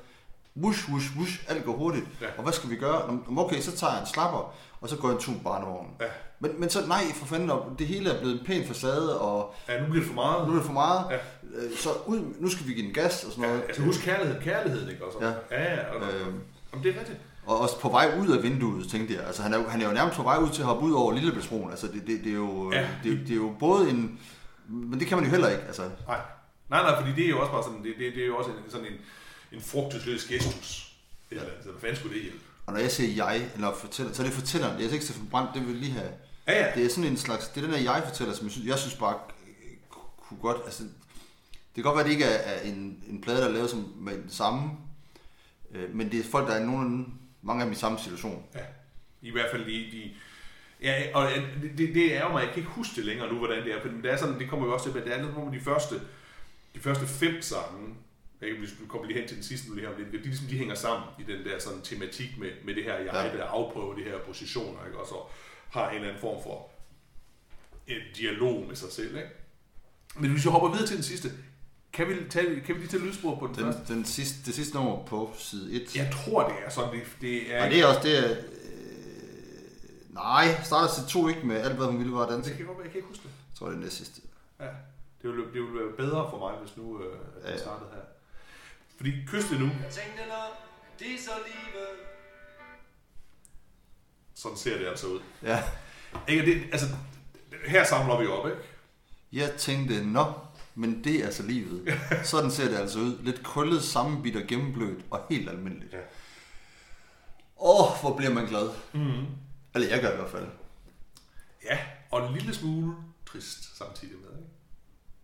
Wush, wush, wush, alt går hurtigt. Ja. Og hvad skal vi gøre? Okay, så tager jeg en slapper, og så går jeg en tur på barnevognen. Ja. Men, men så nej, for fanden, og det hele er blevet en pæn facade, og Ja, nu bliver det for meget. nu er det for meget. Ja. Øh, Så ud, nu skal vi give den gas og sådan Ja, noget. altså husk kærlighed, kærligheden, ikke også? Ja. Ja, ja. Og, Øhm. Jamen, det er rigtigt. Og også på vej ud af vinduet, tænkte jeg. Altså, han er, han er jo nærmest på vej ud til at hoppe ud over Lillebæltsbroen. Altså, det, det, det, er jo, Ja. ja. det, det, er jo både en... Men det kan man jo heller ikke. Altså, Nej. Nej, nej, fordi det er jo også bare sådan, det, det, det er jo også en, sådan en, en frugtesløs gestus. Eller andet. Så hvad fanden skulle det hjælpe? og når jeg siger jeg, eller fortæller, så er det fortælleren. Det er altså ikke Steffen Brandt, det vil jeg lige have. Ja, ja. Det er sådan en slags... Det er den der jeg-fortæller, som jeg synes, jeg synes bare kunne godt... Altså, det kan godt være, at det ikke er, er en, en plade, der er lavet som, med den samme. Øh, men det er folk, der er nogen, mange af dem i samme situation. Ja, i hvert fald de... de ja, og det, det, det er jo mig, jeg kan ikke huske det længere nu, hvordan det er, men det er sådan, det kommer jo også til, at det er nogle af de første, de første fem sange, ikke, hvis du kommer lige hen til den sidste nu lige om lidt, de, ligesom, de hænger sammen i den der sådan tematik med, med det her jeg, Ja. der afprøver de her positioner, ikke, og så har en eller anden form for en dialog med sig selv, ikke? Men hvis vi hopper videre til den sidste, kan vi, tage, kan vi lige tage lydspor på den, den første? Den, den sidste, det sidste nummer på side 1. Jeg tror, det er sådan, det, det er... Og det er også det, er, øh, nej, starter til to ikke med alt, hvad hun ville var danse. det kan godt være, jeg kan ikke huske det. Jeg tror, det er næst sidste. Ja, det ville, det ville være bedre for mig, hvis nu øh, at Ja, startede her. Fordi kys det nu, Jeg tænkte, når det er så livet. Sådan ser det altså ud. Ja. Ikke, det, altså, her samler vi op, ikke? Jeg tænkte, nå, men det er altså livet. Sådan ser det altså ud. Lidt krøllet, sammenbidt og gennemblødt og helt almindeligt. Ja. Åh, oh, hvor bliver man glad. Mm. Eller jeg gør i hvert fald. Ja, og en lille smule trist samtidig med, ikke?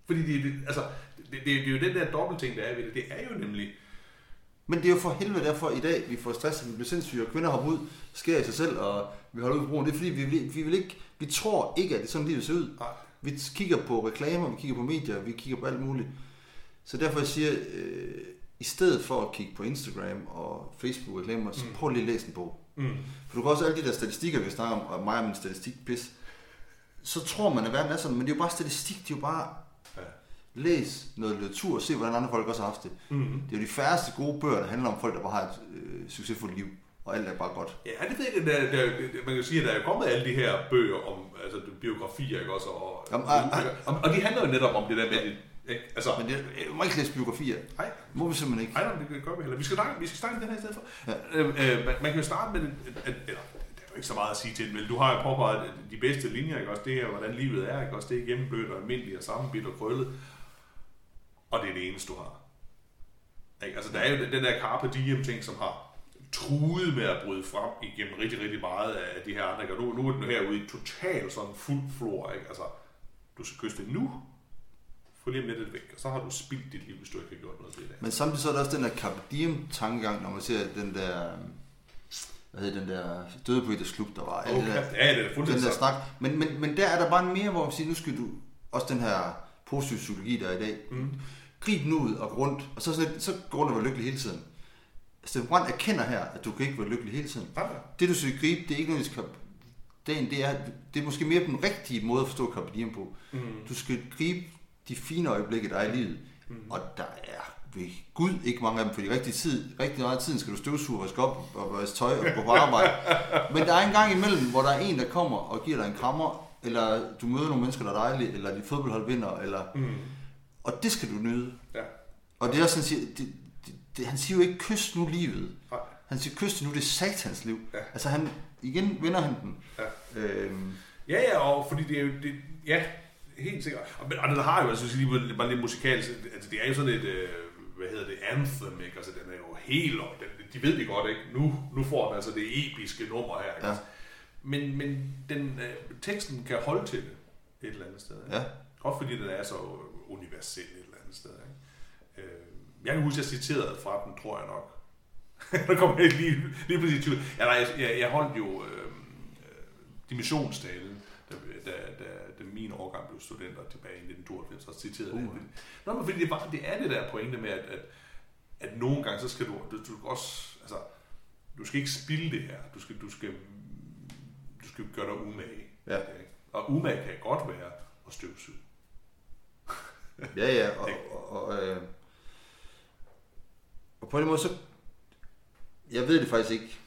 Fordi det, det, altså, det, det, det, er jo den der dobbeltting, der er ved det. Det er jo nemlig... Men det er jo for helvede derfor i dag, vi får stress, vi bliver sindssyge, og kvinder hopper ud, sker i sig selv, og vi holder ud på broen. Det er fordi, vi, vil- vi, vil ikke, vi tror ikke, at det er sådan, livet ser ud. Nej. Vi kigger på reklamer, vi kigger på medier, vi kigger på alt muligt. Så derfor jeg siger, øh, i stedet for at kigge på Instagram og Facebook reklamer, så prøv lige at læse en bog. Mm. For du kan også alle de der statistikker, vi snakker om, og mig og min statistikpis, så tror man, at verden er sådan, men det er jo bare statistik, det er jo bare. Læs noget litteratur og se, hvordan andre folk også har haft det. Mm. Det er jo de færreste gode bøger, der handler om folk, der bare har et øh, succesfuldt liv, og alt er bare godt. Ja, det ved jeg. Der, der, der, man kan sige, at der er kommet alle de her bøger om altså, biografier, ikke også? Og, Jamen, ah, ah. og, og, de handler jo netop om det der med... det, Ikke? Altså, Men det, jeg må ikke læse biografier. nej, Må vi simpelthen ikke. Nej, nej, det gøre vi heller. Vi skal snakke, vi skal snakke den her i stedet for. Ja. Øh, øh, man, man kan jo starte med, at, eller, det er jo ikke så meget at sige til men du har jo påpeget de bedste linjer, ikke også? Det er, hvordan livet er, ikke også? Det er gennemblødt og almindeligt og sammenbidt og krøllet. Og det er det eneste, du har. Ikke? Altså, der er jo den der Carpe Diem ting, som har truet med at bryde frem igennem rigtig, rigtig meget af de her andre. ikke? Og nu, nu er den herude i total sådan fuld flor, ikke? Altså, du skal kysse det nu, få lige om lidt væk, og så har du spildt dit liv, hvis du ikke har gjort noget ved det. Men samtidig så er der også den der Carpe Diem tankegang, når man ser den der, hvad hedder den der døde poeters klub, der var. det Okay. der, Ja, det er den der sagt. snak. Men, men, men der er der bare mere, hvor man siger, nu skal du, også den her positive psykologi, der er i dag, Mm. Grib nu ud og gå rundt, og så, sådan så gå rundt og være lykkelig hele tiden. Steffen Brandt erkender her, at du kan ikke være lykkelig hele tiden. Nej. Det du skal gribe, det er ikke nødvendigvis dagen, det er, det er måske mere den rigtige måde at forstå Carpe Diem på. Mm. Du skal gribe de fine øjeblikke, der er i livet. Mm. Og der er ved Gud ikke mange af dem, for de rigtige tid, rigtig meget af tiden skal du støvsuge, vaske op og vaske tøj og gå på arbejde. Men der er en gang imellem, hvor der er en, der kommer og giver dig en krammer, eller du møder nogle mennesker, der er dejlige, eller dit fodboldhold vinder, eller, Mm. Og det skal du nyde. Ja. Og det er også, han siger, det, det, det, han siger jo ikke, kys nu livet. Nej. Han siger, kys nu, det er satans liv. Ja. Altså han, igen vinder han den. Ja. Øhm, Ja, ja, og fordi det er jo, det, ja, helt sikkert. Og, men- og den har jo, altså, sige, lige, bare lidt musikalsk, altså det er jo sådan et, øh, hvad hedder det, anthem, ikke? Altså den er jo helt, op, den, de ved det godt, ikke? Nu, nu får den altså det episke nummer her, ikke? Ja. Men, men den, øh, teksten kan holde til det et eller andet sted. Ikke? ja. Også fordi den er så universel et eller andet sted. Ikke? Øh, jeg kan huske, at jeg citerede fra den, tror jeg nok. der kommer jeg lige, lige præcis i tvivl. Ja, nej, jeg, jeg, holdt jo øh, øh, dimensionstalen, da, da, da, da min årgang blev studenter tilbage i 1992, og citerede Uh. uh. det. Nå, men fordi det, var, det er det der pointe med, at, at, at nogle gange, så skal du, du, du også, altså, du skal ikke spilde det her. Du skal, du skal, du skal gøre dig umage. Ja. Ikke? Og umage kan godt være at støvsuge. Ja, ja, og, og, og, øh, og på den måde så, jeg ved det faktisk ikke,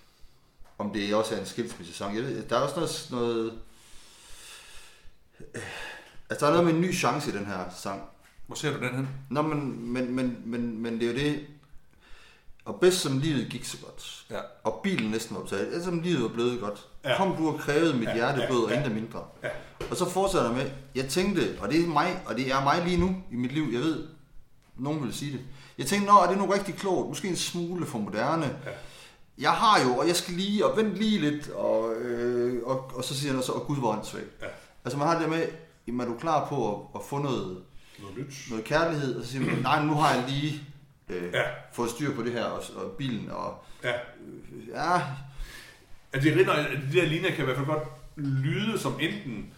om det også er en skilsmisse-sang. Jeg ved, der er også noget, noget... øh, Altså, der er noget med en ny chance i den her sang. Hvor ser du den hen? Nå, men, men, men, men, men det er jo det... Og bedst som livet gik så godt, Ja. og bilen næsten var betalt, altså som livet var blevet godt, Ja. kom du og krævede mit Ja, hjerte ja, og intet mindre. Ja. Og så fortsætter jeg med, jeg tænkte, og det er mig, og det er mig lige nu i mit liv, jeg ved, nogen vil sige det. Jeg tænkte, nå, er det nu rigtig klogt, måske en smule for moderne. Ja. Jeg har jo, og jeg skal lige, og vente lige lidt, og, øh, og, og så siger han så, og Gud var åndssvag. Ja. Altså man har det med, jamen, er du klar på at, at få noget, Noget nyt. noget kærlighed, og så siger man, nej, nu har jeg lige øh, Ja. fået styr på det her, og, og bilen, og Ja. øh, ja, At det, rinder, at de der linjer kan i hvert fald godt lyde som enten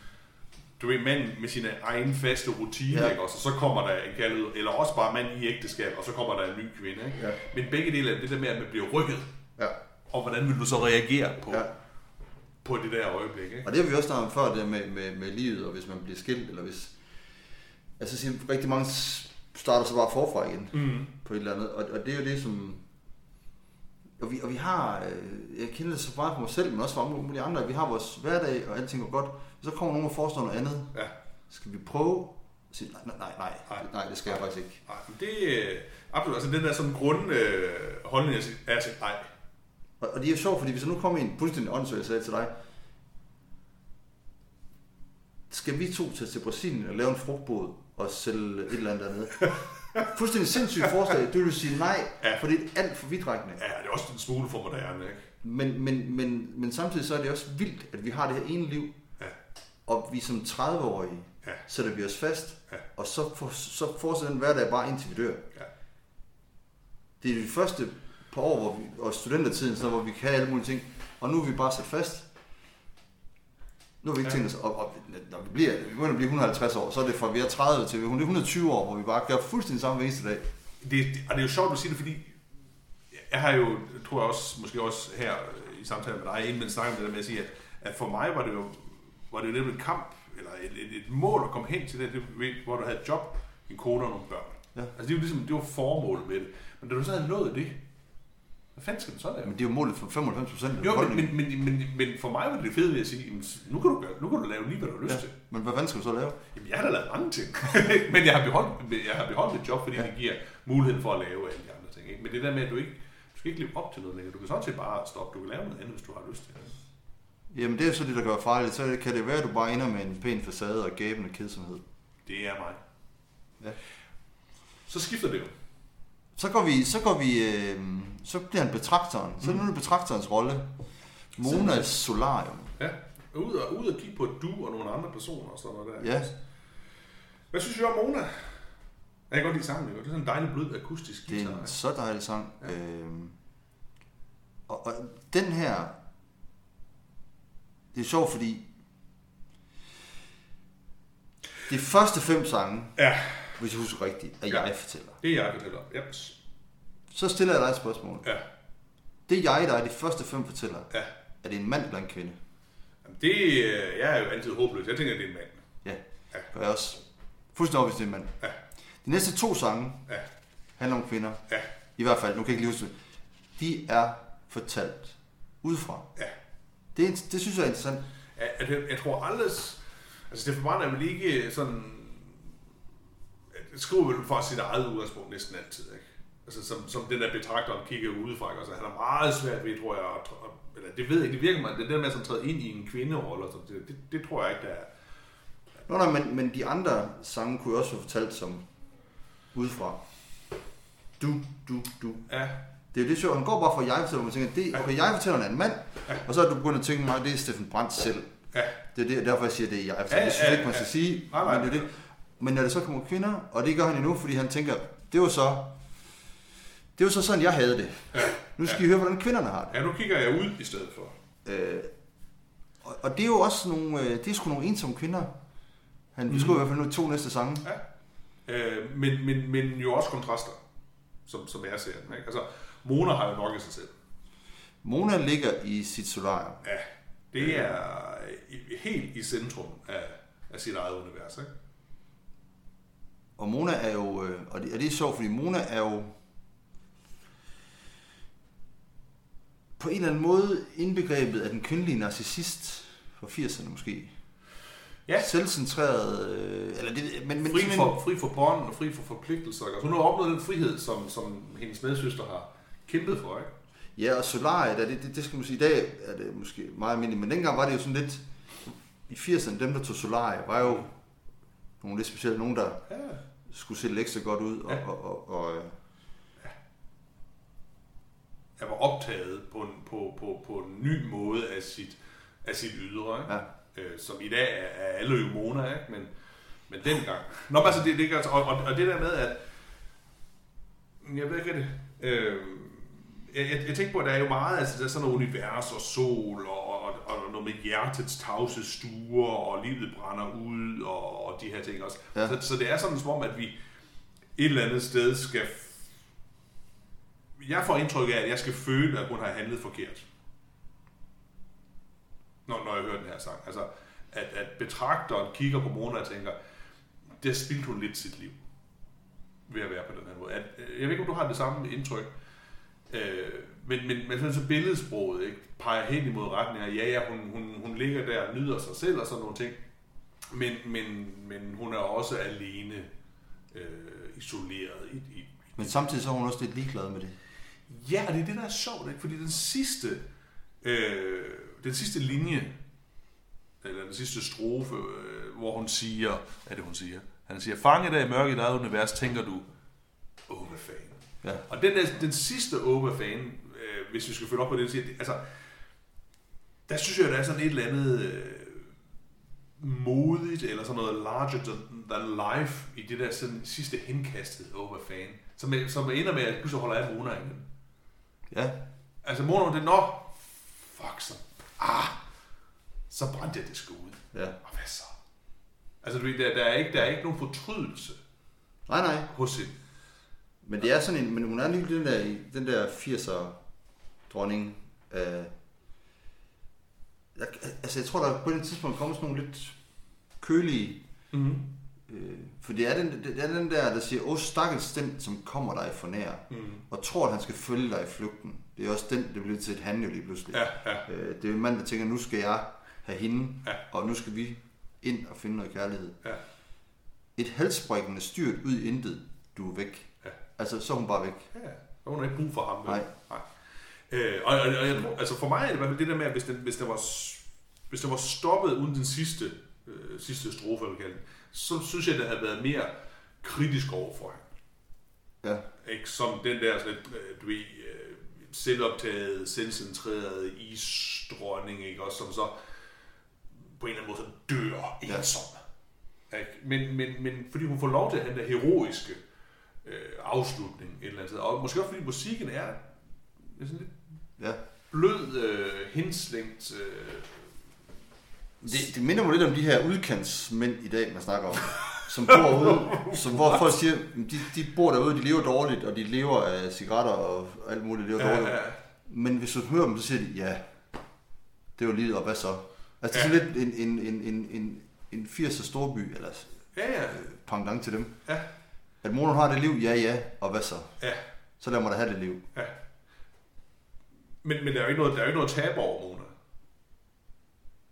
du ved, mand med sine egen faste rutiner, ja. Ikke? og så, kommer der en kærlighed, eller også bare mand i ægteskab, og så kommer der en ny kvinde. Ikke? Ja. Men begge dele er det der med, at man bliver rykket, ja, og hvordan vil du så reagere på, ja. på det der øjeblik. Ikke? Og det har vi også snakket om før, det med, med, med livet, og hvis man bliver skilt, eller hvis... Altså, rigtig mange starter så bare forfra igen, Mm. på et eller andet, og, og det er jo det, som... Og vi, og vi har, øh, jeg kender det så meget for mig selv, men også for alle mulige andre, vi har vores hverdag, og alting går godt. Så kommer nogen og foreslår noget andet. Ja. Skal vi prøve? Sige, nej, nej, nej, Nej. nej, nej, det skal jeg faktisk ikke. Nej, men det øh, absolut, altså den der sådan grund øh, holdning, jeg siger, er at sige, nej, Og, og det er jo sjovt, fordi hvis jeg nu kommer i en fuldstændig åndssvagt sag til dig, skal vi to til, til Brasilien og lave en frugtbåd og sælge et eller andet dernede? Fuldstændig sindssygt forslag. Du vil sige nej, Ja. for det er alt for vidtrækkende. ja, det er også en smule for moderne, ikke? Men, men, men, men samtidig så er det også vildt, at vi har det her ene liv, Ja. og vi som 30-årige Ja. sætter vi os fast, Ja. og så, for, så fortsætter den hverdag bare indtil vi dør. Ja. Det er de første par år, hvor vi, og studentertiden, så, hvor vi kan alle mulige ting, og nu er vi bare sat fast. Nu har vi ikke Ja. tænkt os, og, og når vi bliver, vi begynder at blive 150 år, så er det fra vi er 30 til vi er 120 år, hvor vi bare gør fuldstændig samme hver eneste dag. Det, det- og det er jo sjovt at sige det, fordi jeg har jo, tror jeg også, måske også her i samtale med dig, inden man snakker om det der med at sige, at, at for mig var det jo, var det jo netop en kamp, eller et, et, et mål at komme hen til det, det, hvor du havde et job, en kone og nogle børn. Ja. Altså det jo ligesom, det var formålet med det. Men da du så havde nået det, hvad fanden skal du så lave? Men det er jo målet for 95 procent af Jo, men, men, men, men, men for mig var det fedt ved at sige, jamen, nu kan du, gøre, nu kan du lave lige, hvad du har lyst Ja. til. Men hvad fanden skal du så lave? Jamen, jeg har da lavet mange ting. men jeg har beholdt, jeg har beholdt mit job, fordi ja. Det giver muligheden for at lave alle de andre ting. Ikke? Men det der med, at du ikke, du skal ikke leve op til noget længere. Du kan sådan set bare stoppe. Du kan lave noget andet, hvis du har lyst til det. Jamen det er så det, der gør farligt. Så kan det være, at du bare ender med en pæn facade og gæbende kedsomhed. Det er mig. Ja. Så skifter det jo. Så går vi, så går vi, øh, så bliver han betragteren. Så er det nu betragterens rolle. Monas solarium. Ja. Ud og, ud og kigge på du og nogle andre personer og sådan noget der. Ja, Hvad synes du om Mona? Jeg kan godt lide sangen. Det er sådan en dejlig blød akustisk det er guitar. en så dejlig sang. Øhm, og, og den her, det er sjovt, fordi de første fem sange, Ja, hvis jeg husker rigtigt, er Ja. jeg fortæller. det er jeg fortæller. Yep. Så stiller jeg dig et spørgsmål. Ja. Det er jeg, der er de første fem fortæller. Ja. Er det en mand eller en kvinde? Jamen, det, øh, jeg er jo altid håbløs. Jeg tænker, det er en mand. Ja, Ja. gør jeg også. Fuldstændig overbevist, det er en mand. Ja. De næste to sange Ja. handler om kvinder. Ja. I hvert fald, nu kan jeg ikke lige huske det. De er fortalt udefra. Ja. Det, er, det synes jeg er interessant. Ja, at jeg, jeg tror aldrig... Altså, Steffen Brandt er vel ikke sådan... Skriver vel for sit eget udgangspunkt næsten altid, ikke? Altså, som, som den der betragteren kigger udefra, altså, han er meget svært ved, tror jeg, at, eller det ved jeg ikke, det virker mig, det der med at træde ind i en kvinderolle, og sådan, det, det, det, tror jeg ikke, der er. Nå, nej, men, men de andre sange kunne jo også være fortalt som udefra. Du, du, du. Ja, Det er jo det sjovt. Han går bare fra jeg fortæller, man tænker, det, okay, jeg fortæller en mand, og så er du begyndt at tænke mig, det er Steffen Brandt selv. ja, Det er det, derfor, jeg siger, det er jeg fortæller. Ja, Det synes jeg ja, ikke, man skal ja. sige, Nej, nej. men det er det. Men når det så kommer kvinder, og det gør han endnu, fordi han tænker, det var så, det var så sådan, jeg havde det. ja. Nu skal I høre, hvordan kvinderne har det. Ja, nu kigger jeg ud i stedet for. Øh, og, og det er jo også nogle, øh, det er sgu nogle ensomme kvinder. Han beskriver mm. i hvert fald nu to næste sange. Ja. Øh, men, men, men jo også kontraster, som, som jeg ser den. Ikke? Altså, Mona har jo nok i sig selv. Mona ligger i sit solarium. Ja, det er helt i centrum af, af sit eget univers. Ikke? Og Mona er jo, øh, og det, og det er sjovt, fordi Mona er jo, på en eller anden måde indbegrebet af den kvindelige narcissist fra 80'erne måske. Ja. Selvcentreret, øh, eller det, men, men Fri for, fri for bånd og fri for forpligtelser. Altså, hun har opnået den frihed, som, som hendes medsøster har kæmpet for, ikke? Ja, og Solarie, det, det, det skal man sige, i dag er det måske meget almindeligt, men dengang var det jo sådan lidt, i 80'erne, dem der tog Solarie, var jo nogle lidt specielle, nogen der Ja. Skulle se ekstra godt ud, og, Ja. og, og, og øh, Jeg var optaget på en, på, på, på en ny måde af sit, af sit ydre, ikke? ja. øh, som i dag er, er alle jo Mona, ikke? Men, men dengang. Nå, men altså, det, det, altså, og, og, og det der med, at... Jeg ved ikke det. Øh, jeg, jeg, jeg tænker på, at der er jo meget, altså der er sådan noget univers og sol, og, og, og noget med hjertets tavse stuer, og livet brænder ud, og, og de her ting også. Ja. Så, så det er sådan som om, at vi et eller andet sted skal... Jeg får indtryk af, at jeg skal føle, at hun har handlet forkert når, når jeg hører den her sang. Altså, at, at betragteren kigger på Mona og tænker, det spildte hun lidt sit liv ved at være på den her måde. At, øh, jeg ved ikke, om du har det samme indtryk, øh, men, men, men sådan så billedsproget ikke, peger hen imod retning af, ja, ja, hun, hun, hun ligger der og nyder sig selv og sådan nogle ting, men, men, men hun er også alene, øh, isoleret i, i, Men samtidig så er hun også lidt ligeglad med det. Ja, og det er det, der er sjovt, ikke? fordi den sidste, øh, den sidste linje, eller den sidste strofe, øh, hvor hun siger, hvad er det, hun siger? Han siger, fanget af i mørket i eget univers, tænker du, åh, hvad fanden. Ja. Og den, der, den sidste åh, hvad fanden, øh, hvis vi skal følge op på det, siger, altså, der synes jeg, der er sådan et eller andet øh, modigt, eller sådan noget larger than, life, i det der sådan, sidste henkastet, åh, hvad fanden, som, som ender med, at pludselig holder af Mona igen. Ja, Altså Mona, det nå, fuck så, ah, så brændte jeg det sgu ud. ja. Og hvad så? Altså, du ved, der, der, er ikke, der er ikke nogen fortrydelse Nej, nej. hos hende. Men det er sådan en, men hun er lige den der, den der 80'er dronning. Øh, jeg, altså jeg tror, der på et tidspunkt kommer sådan nogle lidt kølige, Mm-hmm. øh, for det er, den, det er den der, der siger, åh stakkels den, som kommer dig for nær, Mm. og tror, at han skal følge dig i flugten. Det er også den, det bliver til et han jo lige pludselig. Ja, ja. Øh, det er en mand, der tænker, nu skal jeg have hende, Ja. og nu skal vi ind og finde noget kærlighed. Ja. Et halsbrækkende styrt ud i intet, du er væk. Ja. Altså, så er hun bare væk. Ja, og hun har ikke brug for ham. vel? Nej. Nej. Øh, og, og, og jeg altså for mig er det i hvert fald det der med, at hvis den, hvis den var, hvis den var stoppet uden den sidste, øh, sidste strofe, vil kalde den, så synes jeg, det havde været mere kritisk over for hende. Ja. Ikke? Som den der sådan, lidt, øh, du ved, øh, selvoptaget, selvcentreret isdronning, ikke? Også som så på en eller anden måde så dør Ja. ensom. Ikke? Men, men, men fordi hun får lov til at have den der heroiske øh, afslutning et eller andet sted. Og måske også fordi musikken er, er sådan lidt Ja. blød, øh, henslængt. Øh, Det, det minder mig lidt om de her udkantsmænd i dag, man snakker om. Som bor ude, som, hvor folk siger, de, de bor derude, de lever dårligt, og de lever af cigaretter og alt muligt, de lever ja, dårligt. ja, Men hvis du hører dem, så siger de, ja, det var livet, og hvad så? Altså, det er sådan lidt en, en, en, en, en, en 80'er storby, eller ja, ja, pendant til dem. ja, At moren har det liv, ja, ja, og hvad så? ja. Så lad mig da have det liv. Ja. Men, men der er jo ikke noget, der er jo ikke noget tab over Mona.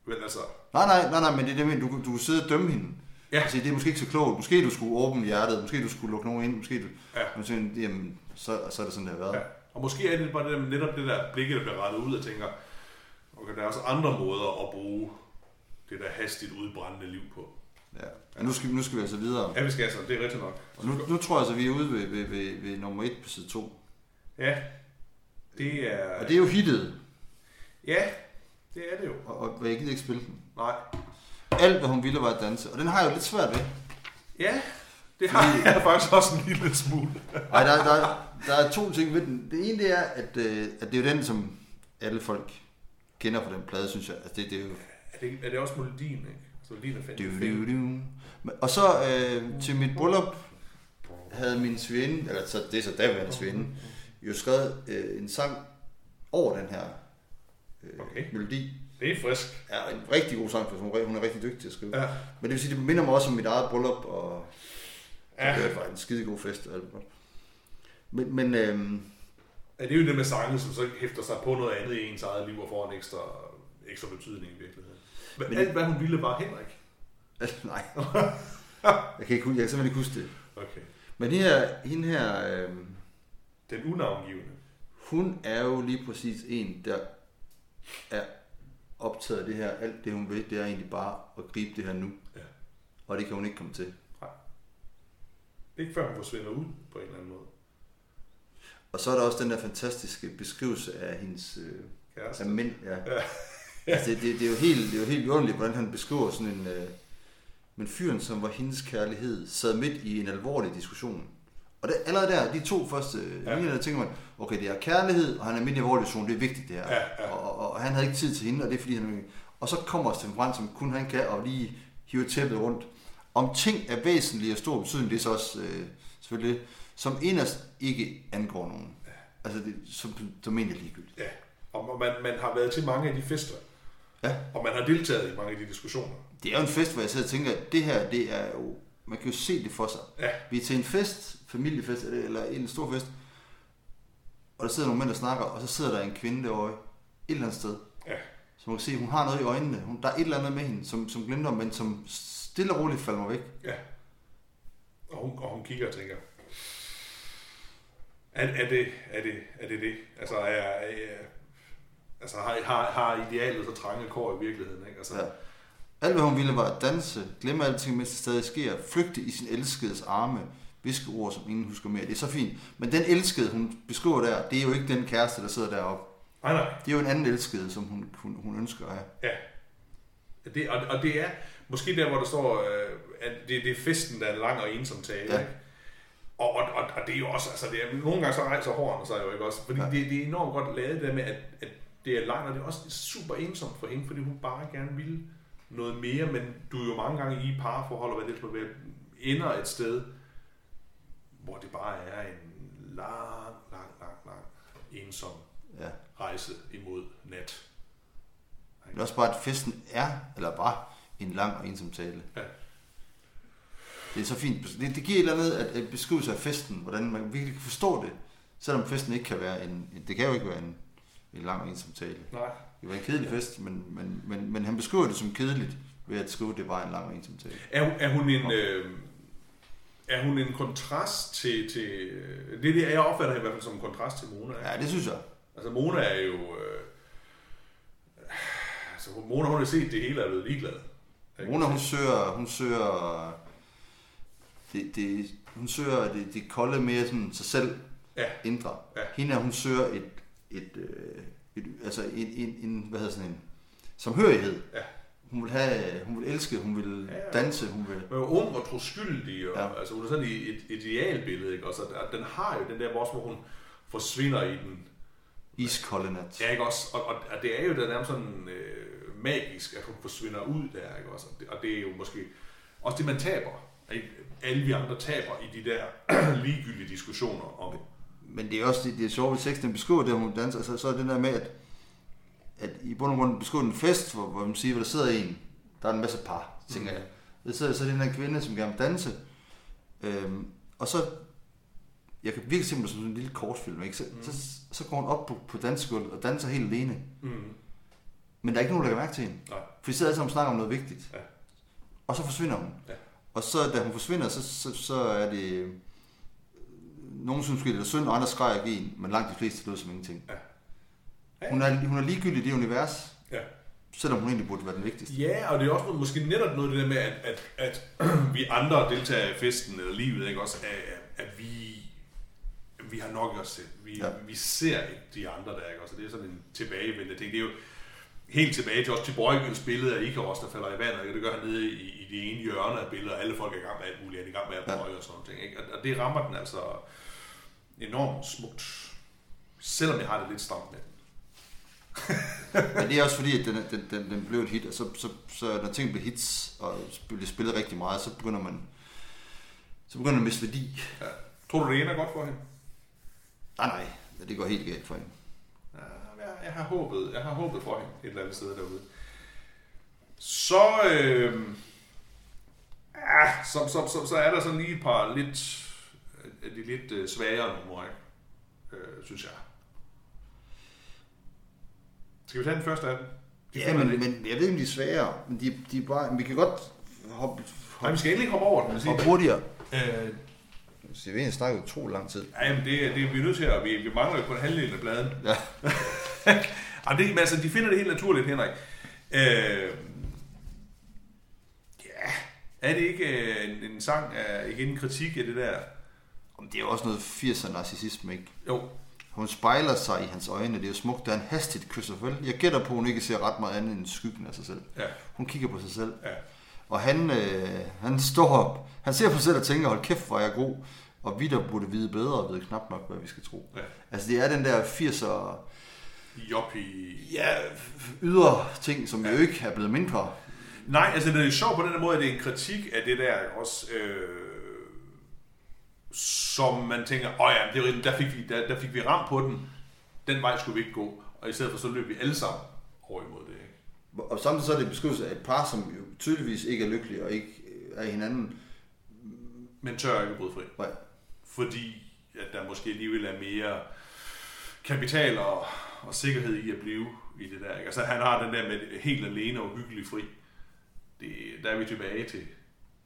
Men altså, Nej, nej, nej, nej, men det er det, mener. du, du kunne sidde og dømme hende. Ja. Altså, det er måske ikke så klogt. Måske du skulle åbne hjertet, måske du skulle lukke nogen ind, måske du... Ja. Men så, jamen, så, så er det sådan, det har været. ja. Og måske er det bare det der, netop det der blik, der bliver rettet ud og tænker, okay, der er også andre måder at bruge det der hastigt udbrændende liv på. Ja. Men nu skal, nu skal vi altså videre. Ja, vi skal altså, det er rigtigt nok. Og nu, nu tror jeg altså, vi er ude ved, ved, ved, ved nummer 1 på side 2. Ja, det er... Og det er jo hittet, Ja, det er det jo. og, og jeg gider ikke spille den. Nej. Alt, hvad hun ville, var at danse. Og den har jeg jo lidt svært ved. Ja, det har jeg faktisk også en lille smule. Ej, der, der, der er to ting ved den. Det ene det er, at, øh, at det er jo den, som alle folk kender fra den plade, synes jeg. Altså, det, det er jo... Er det, er det også melodien, ikke? Så melodien er fandme du, Og så øh, til mit bryllup havde min svigerinde, eller så, det er så daværende svigerinde, jo skrevet øh, en sang over den her øh, Okay. melodi. Det er frisk. er en rigtig god sang, for hun er, hun er rigtig dygtig til at skrive. Ja. Ja. Men det vil sige, det minder mig også om mit eget bryllup, og Ja. ja. det var en skide god fest. Og alt godt. Men, men øhm, Ja, det er jo det med sange, som så hæfter sig på noget andet i ens eget liv og får en ekstra, ekstra betydning i virkeligheden. Men, Men- alt hvad hun ville var Henrik. Altså, nej. jeg kan, ikke, jeg kan simpelthen ikke huske det. Okay. Men hende her, hende her øh, Den unavngivende. hun er jo lige præcis en, der er optaget af det her. Alt det, hun vil, det er egentlig bare at gribe det her nu. Ja. Og det kan hun ikke komme til. Ikke før hun forsvinder ud på en eller anden måde. Og så er der også den der fantastiske beskrivelse af hendes øh, Kæreste. af mænd. Ja. Ja. altså, det, det, det, er jo helt, det er jo helt underligt, hvordan han beskriver sådan en... Øh, men fyren, som var hendes kærlighed, sad midt i en alvorlig diskussion. Og det, allerede der, de to første Ja. ja. linjer, der tænker man, okay, det er kærlighed, og han er midt i en alvorlig diskussion, det er vigtigt det her. Ja, ja. Og, og, og, han havde ikke tid til hende, og det er fordi, han... Og så kommer Sten Brandt, som kun han kan, og lige hive tæppet rundt. Om ting er væsentlige og stor betydning, det er så også øh, selvfølgelig, som inderst ikke angår nogen. Altså, det, som, som egentlig er ligegyldigt. Ja. Og og man, man har været til mange af de fester. Ja. Og man har deltaget i mange af de diskussioner. Det er jo en fest, hvor jeg sidder og tænker, at det her, det er jo, man kan jo se det for sig. Ja. Vi er til en fest, familiefest eller- en stor fest, og der sidder nogle mænd og snakker, og så sidder der en kvinde derovre et eller andet sted. Ja. Så man kan se, hun har noget i øjnene. Hun, der er et eller andet med hende, som, som glemmer, men som stille og roligt falder mig væk. Ja. Og hun, og hun kigger og tænker, er, er, det, er, det, er det det? Altså, er, er, er, altså har, har, har idealet så trange kår i virkeligheden? Ikke? Altså, Ja. Alt hvad hun ville var at danse, glemme alting, mens det stadig sker, flygte i sin elskedes arme, viske ord, som ingen husker mere. Det er så fint. Men den elskede, hun beskriver der, det er jo ikke den kæreste, der sidder deroppe. Nej, nej. Det er jo en anden elskede, som hun, hun, hun ønsker at have. Ja. Det, og, og det er måske der, hvor der står, øh, at det, det er festen, der er lang og ensom tale. Ja. Ikke? Og, og, og, og, det er jo også, altså det er, nogle gange så rejser hårene sig jo ikke også, fordi Ja. det, det er enormt godt lavet det der med, at, at det er langt, og det er også super ensomt for hende, fordi hun bare gerne vil noget mere, men du er jo mange gange i parforhold, og hvad det skal være, ender et sted, hvor det bare er en lang, lang, lang, lang, ensom Ja. rejse imod nat. Er også bare, at festen er, eller var, en lang og ensom tale. Ja. Det er så fint. Det, det giver et eller andet at, at beskrivelse af festen, hvordan man virkelig kan forstå det, selvom festen ikke kan være en, en det kan jo ikke være en, en lang og ensom tale. Nej. Det være en kedelig fest, men, men, men, men han beskriver det som kedeligt, ved at skrive, at det var en lang og ensom tale. Er, er hun en... Øh, er hun en kontrast til... til øh, det er det, jeg opfatter i hvert fald som en kontrast til Mona. Ikke? Ja, det synes jeg. Altså Mona er jo... Øh, altså Mona, hun har set det hele og er blevet ligeglad. Ikke? Mona, hun søger, hun søger, det, det, hun søger det, det kolde mere sådan sig selv Ja. indre. Ja. Hende, her, hun søger et, et, øh, et altså en, en, en, hvad hedder sådan en, samhørighed. Ja. Hun vil have, hun vil elske, hun vil Ja, danse, hun vil... Men ung og troskyldig, og Ja. altså, hun er sådan i et idealbillede, ikke? Også, at den har jo den der, hvor hun forsvinder i den. Iskolde nat. Ja, ikke også? Og, og, og det er jo der nærmest sådan øh, magisk, at hun forsvinder ud der, ikke også? Og det, og det er jo måske også det, man taber. Ikke? Alle vi andre taber i de der ligegyldige diskussioner om Men det er også det, det er sjovt, at teksten beskriver det, hun danser. Altså, så er det der med, at, at i bund og grund beskriver den en fest, hvor, hvor man siger, hvor der sidder en, der er en masse par, tænker Mm. jeg. Der sidder så den her kvinde, som gerne vil danse. Øhm, og så, jeg kan virkelig se mig som sådan en lille kortfilm, ikke? Så, mm. så, så går hun op på, på dansegulvet og danser helt alene. Mm. Men der er ikke nogen, der kan mærke til hende. Nej. For de sidder alle sammen og snakker om noget vigtigt. Ja. Og så forsvinder hun. Ja. Og så da hun forsvinder, så, så, så er det... Nogen synes måske, det er synd, og andre skræk i en, men langt de fleste lød som ingenting. Ja. Ja. Hun, er, hun er ligegyldig i det univers, Ja. selvom hun egentlig burde være den vigtigste. Ja, og det er også måske netop noget af det der med, at, at, at vi andre deltager i festen eller livet, ikke også, at, at vi, vi har nok os selv. Vi, Ja. ja. vi ser ikke de andre der, ikke også, og det er sådan en tilbagevendende ting. Det er jo helt tilbage til også til Brøjgens billede af Ikaros, der falder i vandet, ikke? det gør han nede i, i det ene hjørne af billedet, og alle folk er i gang med alt muligt, er i gang med at Ja. brøje og sådan noget. Ikke? Og, og det rammer den altså enormt smukt, selvom jeg har det lidt stramt med den. Men det er også fordi, at den, den, den, den blev et hit, og så, så, så når ting bliver hits, og bliver spillet rigtig meget, så begynder man så begynder det at miste værdi. Ja. Tror du, det ender godt for hende? Nej, nej, det går helt galt for hende. Ja, jeg, jeg har håbet, jeg har håbet for hende et eller andet sted derude. Så, øh, ja, så, så, så, så er der sådan lige et par lidt, de lidt øh, svagere numre, ikke? Øh, synes jeg. Skal vi tage den første af dem? De Ja, men, men jeg ved ikke, om de er svære. Men de, de er bare, vi kan godt hoppe, Nej, hoppe, vi skal endelig hoppe over den. hoppe hurtigere. Øh, Så vi har snakket utrolig lang tid. ja, jamen det, det er vi er nødt til at... Vi, vi mangler jo kun halvdelen af bladen. Ja. Jamen, det, men altså, de finder det helt naturligt, Henrik. Øh, ja, er det ikke øh, en, en sang af, igen en kritik af det der? Det er jo også noget 80'er narcissisme, ikke? Jo, Hun spejler sig i hans øjne. Det er jo smukt, da han hastigt kysser vel. Jeg gætter på, at hun ikke ser ret meget andet end skyggen af sig selv. ja, Hun kigger på sig selv. ja. Og han, øh, han står op. Han ser på sig selv og tænker, hold kæft, hvor er jeg god. Og vi, der burde vide bedre, ved knap nok, hvad vi skal tro. Ja. Altså, det er den der 80'er Joppie. ja, ydre ting, som jo ikke er blevet mindre. Nej, altså det er jo sjovt på den måde, at det er en kritik af det der også, øh, som man tænker, åh ja, det er, rigtigt, der, fik vi, der, der fik vi ramt på den, den vej skulle vi ikke gå, og i stedet for så løb vi alle sammen over imod det. Ikke? Og samtidig så er det beskrivelse af et par, som jo tydeligvis ikke er lykkelige og ikke øh, er hinanden. Men tør ikke at bryde fri, Nej. fordi at der måske alligevel er mere kapital og, og sikkerhed i at blive i det der. Ikke? Altså han har den der med helt alene og hyggelig fri. Det, der er vi tilbage til,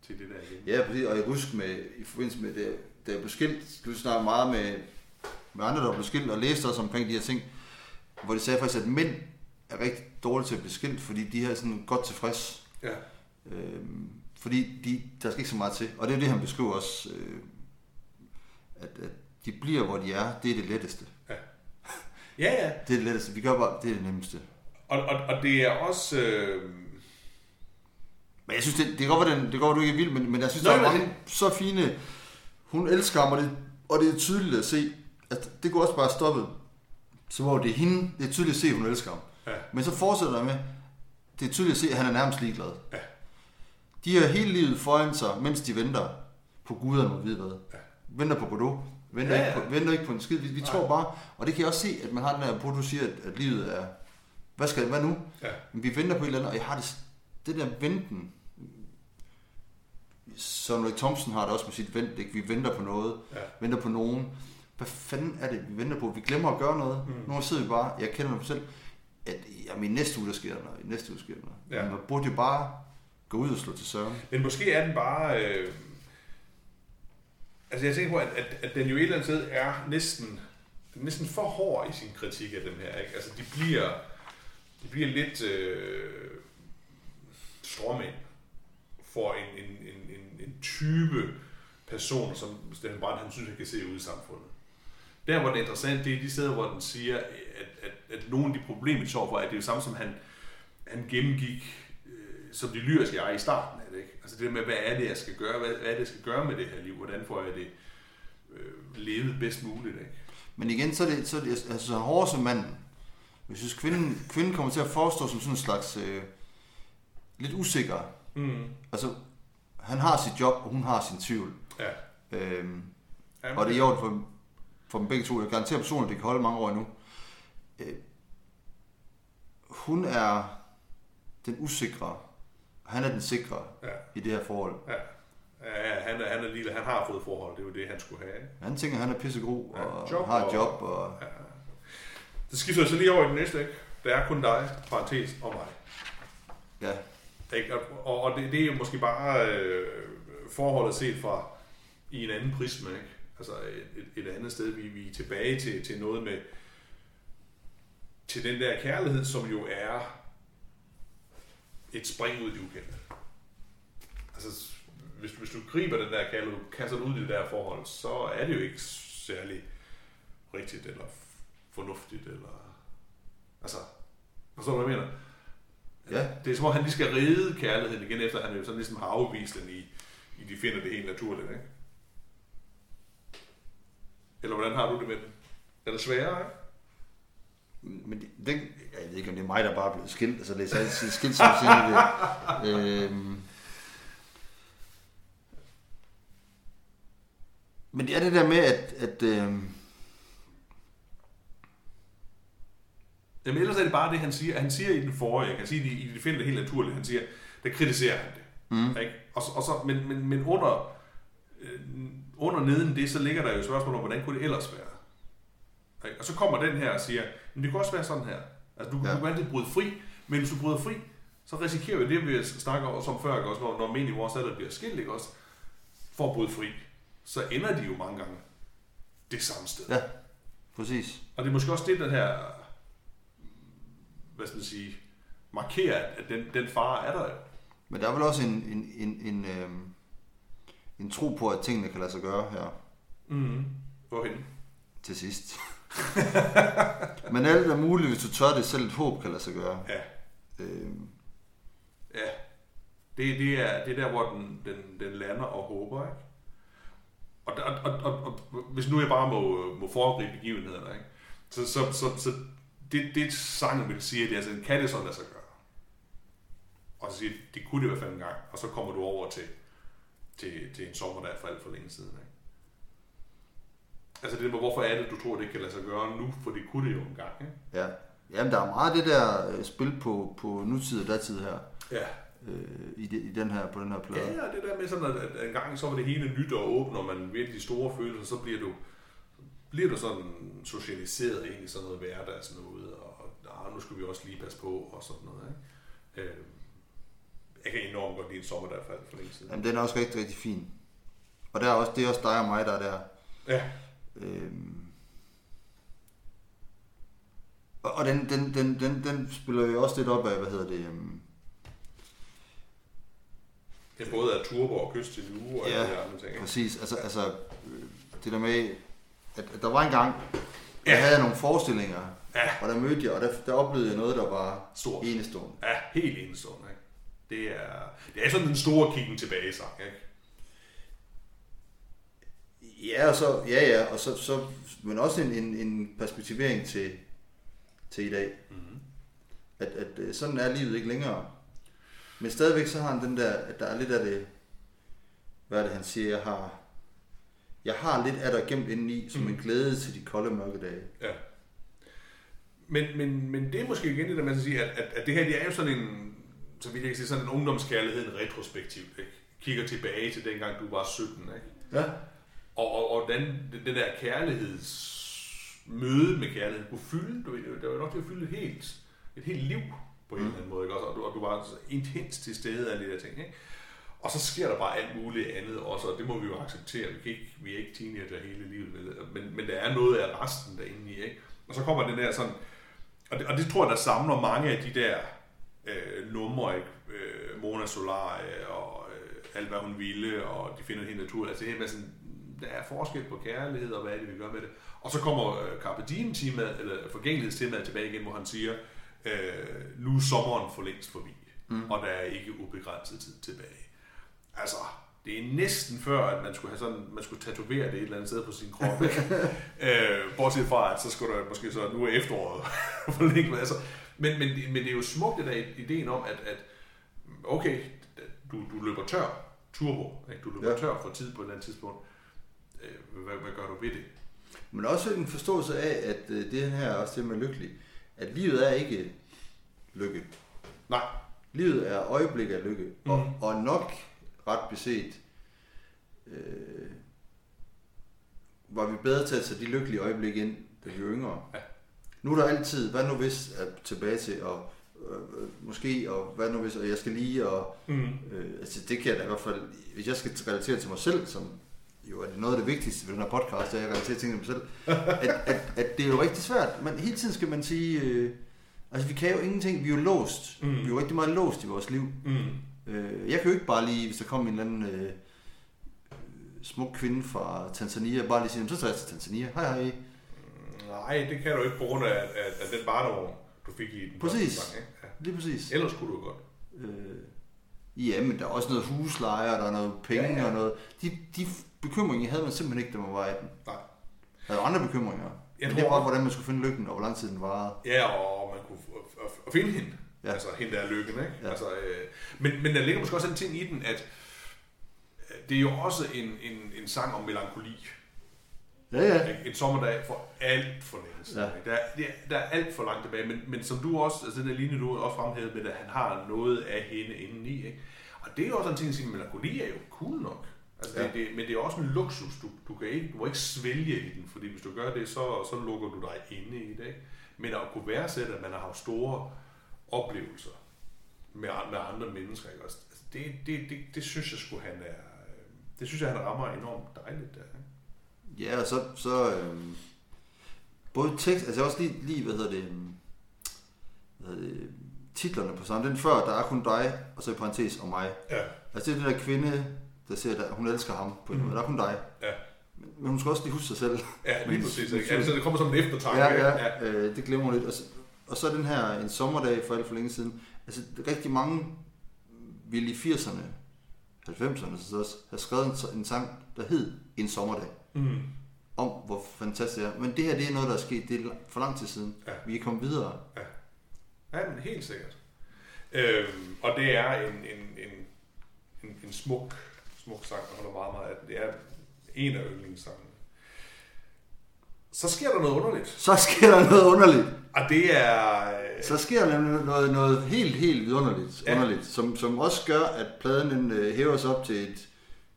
til det der igen. Ja, præcis. Og jeg husker med, i forbindelse med det, da jeg blev skilt, du snakker meget med, med andre, der blev skilt, og læste også omkring de her ting, hvor de sagde faktisk, at mænd er rigtig dårlige til at blive skilt, fordi de er sådan godt tilfreds. Ja. Øhm, fordi de, der skal ikke så meget til. Og det er det, han beskriver også, øh, at, at de bliver, hvor de er. Det er det letteste. Ja, ja. Det er det letteste. Vi gør bare, det er det nemmeste. Og, og, og det er også... Øh, Men jeg synes, det, det være, den, det være, du ikke er vild, men, men jeg synes, Nej, der er mange så fine... Hun elsker ham, og det, og det er tydeligt at se, at det kunne også bare stoppe. Så hvor det er hende, det er tydeligt at se, at hun elsker ham. Ja. Men så fortsætter der med, det er tydeligt at se, at han er nærmest ligeglad. Ja. De har hele livet foran sig, mens de venter på guderne må vide hvad. Ja. Venter på Godot. Venter, Ja, ja, ja. Ikke på, venter ikke på en skid. Vi, vi Nej. tror bare, og det kan jeg også se, at man har den der, hvor du siger, at, at livet er, hvad skal hvad nu? ja. Men vi venter på et eller andet, og jeg har det, det der venten. Ray Thompson har det også med sit vent, ikke? Vi venter på noget, Ja. venter på nogen. Hvad fanden er det, vi venter på? Vi glemmer at gøre noget. Mm. Nu sidder vi bare, jeg kender mig selv, at jamen, i næste uge, der sker der noget. I næste uge sker der noget. Ja. Man burde jo bare gå ud og slå til søren. Men måske er den bare... Øh, altså jeg tænker på, at, at, at den jo et eller andet sted er næsten, den er næsten for hård i sin kritik af dem her. Ikke? Altså de bliver, de bliver lidt øh, stråmænd for en, en, en, en, en type personer, som Steffen Brandt han synes, han kan se ud i samfundet. Der, hvor det er interessant, det er de steder, hvor den siger, at, at, at nogle af de problemer, de står for, at det er det samme, som han, han gennemgik øh, som det lyriske jeg i starten af det. Ikke? Altså det der med, hvad er det, jeg skal gøre? Hvad, hvad er det, jeg skal gøre med det her liv? Hvordan får jeg det øh, levet bedst muligt? Ikke? Men igen, så er det, så er det altså, han hård som manden. Jeg synes, kvinden, kvinden kommer til at forestå som sådan en slags øh, lidt usikker. Mm. Altså, han har sit job, og hun har sin tvivl. Ja. Øhm, Jamen, og det er i orden for, for dem begge to. Jeg garanterer personligt, at det kan holde mange år endnu. Øh, hun er den usikre, og han er den sikre Ja, i det her forhold. ja. Ja, han, er, han, er lille, han har fået forhold, det er jo det, han skulle have. Ikke? Han tænker, at han er pissegod Ja, og job har et job. Og, Ja. Det skifter så lige over i den næste, ikke? Der er kun dig, parentes, og mig. ja, ikke? Og, og, det, det er jo måske bare øh, forholdet set fra i en anden prisme, ikke? Altså et, et, et andet sted, vi, vi er tilbage til, til noget med til den der kærlighed, som jo er et spring ud i det ukendte. Altså, hvis, hvis du griber den der kærlighed, kaster den ud i det der forhold, så er det jo ikke særlig rigtigt eller fornuftigt, eller... Altså, forstår du, hvad jeg mener? Ja. Det er som om, han lige skal ride kærligheden igen, efter han jo sådan ligesom har afvist den i, i de finder det helt naturligt, ikke? Eller hvordan har du det med den? Er det sværere, ikke? Men det, det, jeg ved ikke, om det er mig, der bare er blevet skilt. Altså, det er altid skilt, som siger det. Øhm. Men det er det der med, at, at øhm, Jamen ellers er det bare det, han siger. Han siger i den forrige, jeg kan sige, at i de finder det helt naturligt, han siger, der kritiserer han det. Mm. Ikke? Og, så- og så, men, men, men under, øh, under neden det, så ligger der jo spørgsmål om, hvordan kunne det ellers være? Ikke? Og så kommer den her og siger, men det kunne også være sådan her. Altså, du, Ja. du kan altid bryde fri, men hvis du bryder fri, så risikerer vi det, vi snakker om før, ikke også, når, når i vores alder bliver skilt, ikke også, for at bryde fri, så ender de jo mange gange det samme sted. Ja, præcis. Og det er måske også det, den her, hvad skal man sige, markerer, at den, den fare er der. Men der er vel også en, en, en, en, øhm, en tro på, at tingene kan lade sig gøre her Mm. Hvorhen? til sidst. Men alt er muligt, hvis du tør det, selv et håb kan lade sig gøre. Ja, Øhm, ja. Det, det, er, det er der, hvor den, den, den lander og håber, ikke? Og, og, og, og, og hvis nu jeg bare må, må foregribe begivenhederne, ikke? Så, så, så, så det, det sangen vil sige, det er altså, kan det så lade sig gøre? Og så siger de, det kunne det i hvert fald en gang, og så kommer du over til, til, til en sommer, der er for alt for længe siden, ikke? Altså det med, hvorfor er det, du tror, det ikke kan lade sig gøre nu, for det kunne det jo engang, ikke? ja. Jamen, der er meget det der øh, spil på, på nutid og datid her, Ja. øh, i, de, i den her, på den her plade. Ja, det der med sådan, at, at en gang så var det hele nyt og åbent, og man virkelig store følelser, så bliver du, bliver du sådan socialiseret ind i sådan noget hverdags noget, og nah, nu skal vi også lige passe på, og sådan noget. Ikke? Øh, jeg kan enormt godt lide en sommer, der er faldet for længe siden. Jamen, den er også rigtig, rigtig fin. Og der er også, det er også dig og mig, der er der. Ja, Øhm. Og, og den, den, den, den, den spiller jo også lidt op af, hvad hedder det, øhm, det er både af turbo og kyst til nu, og Ja, alle de andre ting. Ikke? præcis, altså, altså øh, det der med, at, at der var en gang, der Ja. havde jeg nogle forestillinger, Ja. og der mødte jeg, og der, der oplevede jeg noget, der var Stort. enestående. Ja, helt enestående. Ikke? Det er, det er sådan den store kiggen tilbage sang, ikke? Ja, og så, ja, ja, og så, så, men også en, en, en perspektivering til, til i dag. Mm-hmm. At, at øh, sådan er livet ikke længere. Men stadigvæk så har han den der, at der er lidt af det, hvad er det han siger, jeg har, jeg har lidt af dig gemt indeni, som en glæde til de kolde mørke dage. Ja. Men, men, men det er måske igen det, der man skal sige, at, at, at det her det er jo sådan en, så vidt jeg kan sige, sådan en ungdomskærlighed, en retrospektiv, ikke? Kigger tilbage til dengang du var 17, ikke? Ja. Og, og, og den, den der kærligheds møde med kærlighed kunne fylde, du det var nok til at fylde et helt, et helt liv på en eller anden måde, ikke? Også, og, du, og du var intens til stede af de der ting, ikke? Og så sker der bare alt muligt andet også, og det må vi jo acceptere. Vi, kan ikke, vi er ikke teenager hele livet, vel? Men, men der er noget af resten derinde i, ikke? Og så kommer den der sådan, og det, og det tror jeg, der samler mange af de der øh, numre, ikke? Øh, Mona Solari og øh, alt hvad hun ville, og de finder helt naturligt. Altså det her med sådan, der er forskel på kærlighed, og hvad er det, vi gør med det. Og så kommer øh, Carpe Diem temaet, eller forgængelighedstemaet tilbage igen, hvor han siger, øh, nu er sommeren for længst forbi, mm. og der er ikke ubegrænset tid tilbage. Altså, det er næsten før, at man skulle, have sådan, man skulle tatovere det et eller andet sted på sin krop. Øh, bortset fra, at så skulle der måske så, nu er efteråret for længe. Altså, men, men, men det er jo smukt, det der ideen om, at, at okay, du, du løber tør, turbo, ikke? du løber Ja. tør for tid på et eller andet tidspunkt. Øh, hvad, hvad gør du ved det? Men også en forståelse af, at øh, det her er også det med lykkelig, at livet er ikke lykke. Nej, Livet er øjeblik af lykke, og, Mhm. og nok ret beset øh, var vi bedre til at tage de lykkelige øjeblikke ind, da vi var yngre. Ja. Nu er der altid, hvad nu hvis, er tilbage til, og øh, måske, og hvad nu hvis, og jeg skal lige, og mm. øh, altså det kan jeg da i hvert fald, hvis jeg skal relatere til mig selv, som jo er noget af det vigtigste ved den her podcast, det at jeg relaterer ting til mig selv, at, at, at det er jo rigtig svært. Men hele tiden skal man sige, øh, altså vi kan jo ingenting, vi er jo låst. Mm. Vi er jo rigtig meget låst i vores liv. Mm. Øh, jeg kan jo ikke bare lige, hvis der kommer en eller anden øh, smuk kvinde fra Tanzania, bare lige sige, "Jamen, så tager jeg til Tanzania. Hej hej. Nej, det kan du ikke på grund af, af, af den barnevogn, du fik i den Præcis. første. Ikke? Ja. Lige præcis. Ellers kunne du jo godt. Øh, ja, men der er også noget husleje, og der er noget penge Ja, ja. og noget. De, de bekymringer havde man simpelthen ikke, da man var 18. Nej. Der jo andre bekymringer. Jeg men tror- det var, hvordan man skulle finde lykken, og hvor lang tid den varede. Ja, og man kunne f- f- f- finde hende. Ja. Altså hende der er lykken, ikke? Ja. Altså, øh, men, men der ligger måske også en ting i den, at øh, det er jo også en, en, en sang om melankoli. Ja, ja. Ikke? En sommerdag for alt for længe siden. Ja. Der, er- det er- der er alt for langt tilbage, men, men som du også, altså den der linje, du også fremhævede med, at han har noget af hende indeni. Ikke? Og det er jo også en ting, at sige, melankoli er jo cool nok. Altså, Ja. det, det, men det er også en luksus. Du, du, kan ikke, du må ikke svælge i den, fordi hvis du gør det, så, så lukker du dig inde i det. Ikke? Men at kunne værdsætte, at man har haft store oplevelser med, med andre mennesker, ikke? også? Altså, det, det, det, det, synes jeg skulle han er, øh, det synes jeg, han rammer enormt dejligt der. Ikke? Ja, og så, så øh, både tekst, altså også lige, lige hvad hedder det, øh, hvad hedder det, titlerne på sangen, den før, der er kun dig, og så i parentes og mig. Ja. Altså det er den der kvinde, der siger, at hun elsker ham på en Mhm. måde, der er kun dig. Ja. Men, men hun skal også lige huske sig selv. Ja, lige præcis. Ikke? Altså, det kommer som en eftertanke. Ja, ikke? ja, øh, det glemmer hun lidt. Og så, og så den her en sommerdag for alt for længe siden. Altså rigtig mange ville i 80'erne, 90'erne så også have skrevet en, en sang, der hed En sommerdag. Mm. Om hvor fantastisk det er. Men det her, det er noget, der er sket det er for lang tid siden. Ja. Vi er kommet videre. Ja, men helt sikkert. Øhm, og det er en, en, en, en, en smuk, smuk sang, jeg holder meget, meget af den. Det er en af yndlingssangene. Så sker der noget underligt. Så sker der noget underligt. Og det er... øh, Så sker der noget, noget helt, helt vidunderligt, Ja. underligt, som, som også gør, at pladen den, øh, hæver sig op til et,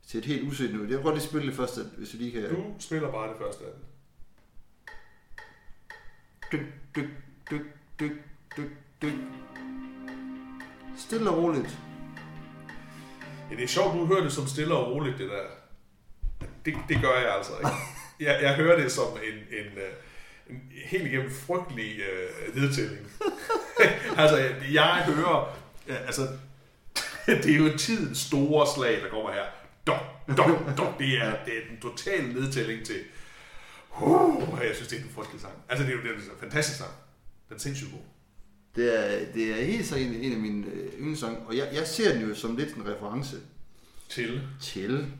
til et helt usøgt niveau. Jeg godt lige spille det først, at- hvis vi lige kan... Du spiller bare det første af den. Dyk, dyk, dyk, dyk, dyk, dyk. Stille og roligt. Ja, det er sjovt, du hører det som stille og roligt, det der. Det, det gør jeg altså ikke. Jeg, jeg hører det som en, en, øh, en helt igennem frygtelig øh, nedtælling. altså, jeg hører... Ja, altså, det er jo tidens store slag, der kommer her. Dok, dok, dok. Det er, det er den totale nedtælling til... Uh, jeg synes, det er en frygtelig sang. Altså, det er jo det er en fantastisk sang. Den er sindssygt god. Det er, det er helt så en, en af mine øh, yndlingssange, og jeg, jeg ser den jo som lidt en reference Til. til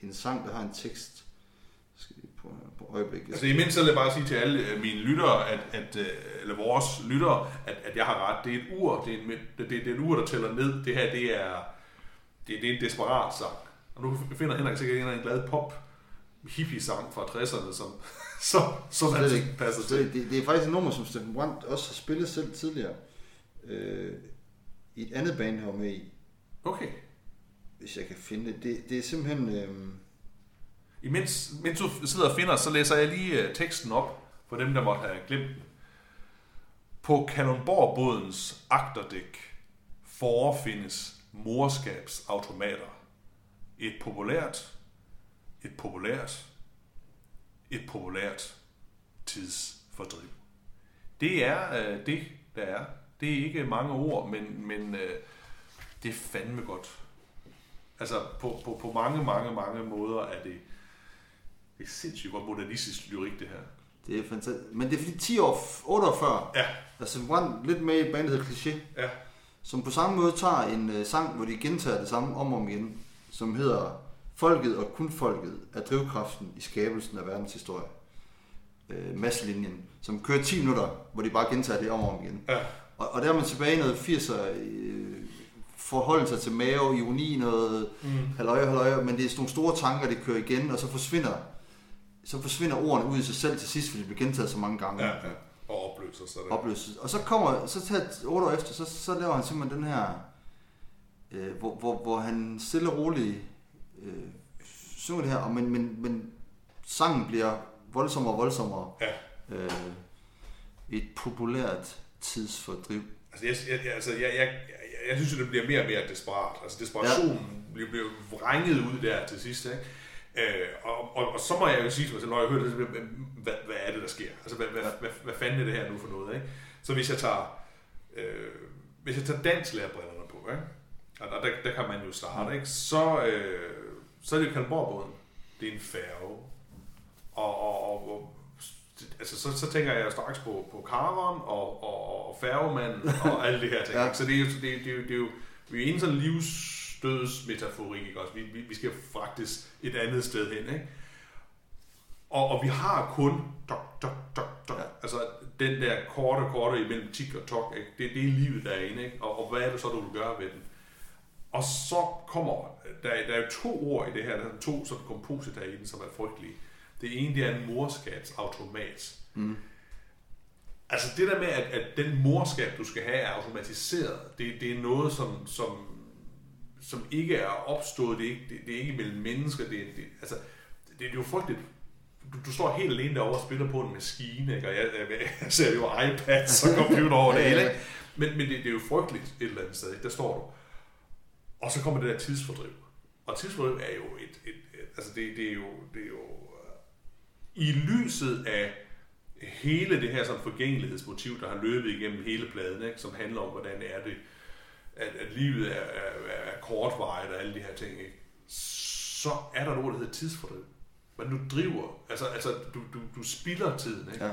en sang, der har en tekst. Skal vi på, på øjeblik. Altså imens så vil jeg bare sige til alle øh, mine lyttere, at, at, øh, eller vores lyttere, at, at jeg har ret. Det er et ur, det er, en, det, det, det er et ur, der tæller ned. Det her, det er, det, det er en desperat sang. Og nu finder Henrik sikkert en anden glad pop hippie-sang fra 60'erne, som, som, som Slet ikke. passer Så til. det, det er faktisk et nummer, som Steffen Brandt også har spillet selv tidligere. Øh, I et andet band, han var med i, Okay. hvis jeg kan finde det. Det, det er simpelthen... Øh, Imens, mens du sidder og finder, så læser jeg lige øh, teksten op for dem, der måtte have glemt den. På Kalundborgbådens agterdæk forefindes morskabsautomater. Et populært, et populært, et populært tidsfordriv. Det er øh, det, der er. Det er ikke mange ord, men, men øh, det er fandme godt. Altså på, på, på mange, mange, mange måder er det, det er sindssygt godt modernistisk lyrik, det her. det er fantastisk. Men det er fordi 10 år, 8 år før, Ja, der er Steffen Brandt lidt med i et band, der hedder Cliché, ja, som på samme måde tager en øh, sang, hvor de gentager det samme om og om igen, som hedder Folket og kun folket er drivkraften i skabelsen af verdens historie. Øh, Madslinjen, som kører 10 minutter, hvor de bare gentager det om og om igen. ja. Og, og der er man tilbage i noget 80'er, øh, forholde sig til mave, ironi, noget Mm. halløj, halløj, men det er sådan nogle store tanker, det kører igen, og så forsvinder, så forsvinder ordene ud i sig selv til sidst, fordi de bliver gentaget så mange gange. ja, ja. Og opløser sig det. Opløses. Og så kommer, så tager otte år efter, så, så laver han simpelthen den her, øh, hvor, hvor, hvor han stille og roligt øh, synger det her, og men, men, men sangen bliver voldsommere og voldsommere. Ja. Øh, et populært tidsfordriv. Altså, jeg, jeg, altså, jeg, jeg, jeg, jeg synes, at det bliver mere og mere desperat. Altså, desperationen ja. bliver, bliver vrænget ud der til sidst, ikke? Øh, og, og, og, så må jeg jo sige til mig selv, når jeg hører det, jeg, hvad, hvad er det, der sker? Altså, hvad, hvad, hvad, hvad fanden er det her nu for noget, ikke? Så hvis jeg tager, øh, hvis jeg tager danslærerbrillerne på, ikke? Og der, der, der kan man jo starte, ikke? Så, øh, så er det jo Kalmborgbåden. Det er en færge. Og, og, og, og altså, så, så tænker jeg straks på, på Karon og, og, og Færgemanden og alle det her ting. Ja. Så det er jo, det, det, jo, det er jo, vi er en sådan livsdødsmetaforik, ikke også? Vi, vi, vi skal faktisk et andet sted hen, ikke? Og, og vi har kun dok, dok, dok, dok. Ja. Altså den der korte, korte imellem tik og tok, ikke? Det, det er livet derinde, ikke? Og, og hvad er det så, du vil gøre ved den? Og så kommer, der, der er jo to ord i det her, der er to sådan kompositer i den, som er frygtelige. Det ene, det er en morskabsautomat. Mm. Altså det der med, at, at den morskab, du skal have, er automatiseret, det, det er noget, som, som, som ikke er opstået, det er ikke, det, det er ikke mellem mennesker, det, er- det, altså, det, det er jo frygteligt, du, du står helt alene derovre og spiller på en maskine, ikke? og jeg, jeg, jeg ser jo iPads og computer over det hele, ikke? Men, men det, det, er jo frygteligt et eller andet sted, ikke? der står du. Og så kommer det der tidsfordriv. Og tidsfordriv er jo et, et, et altså det, det er jo, det er jo øh, i lyset af hele det her sådan forgængelighedsmotiv, der har løbet igennem hele pladen, ikke? som handler om, hvordan er det, at, at livet er, er, er kortvarigt og alle de her ting, ikke? så er der noget, der hedder tidsfordriv. Men du driver, altså, altså du, du, du spilder tiden, ikke? Ja.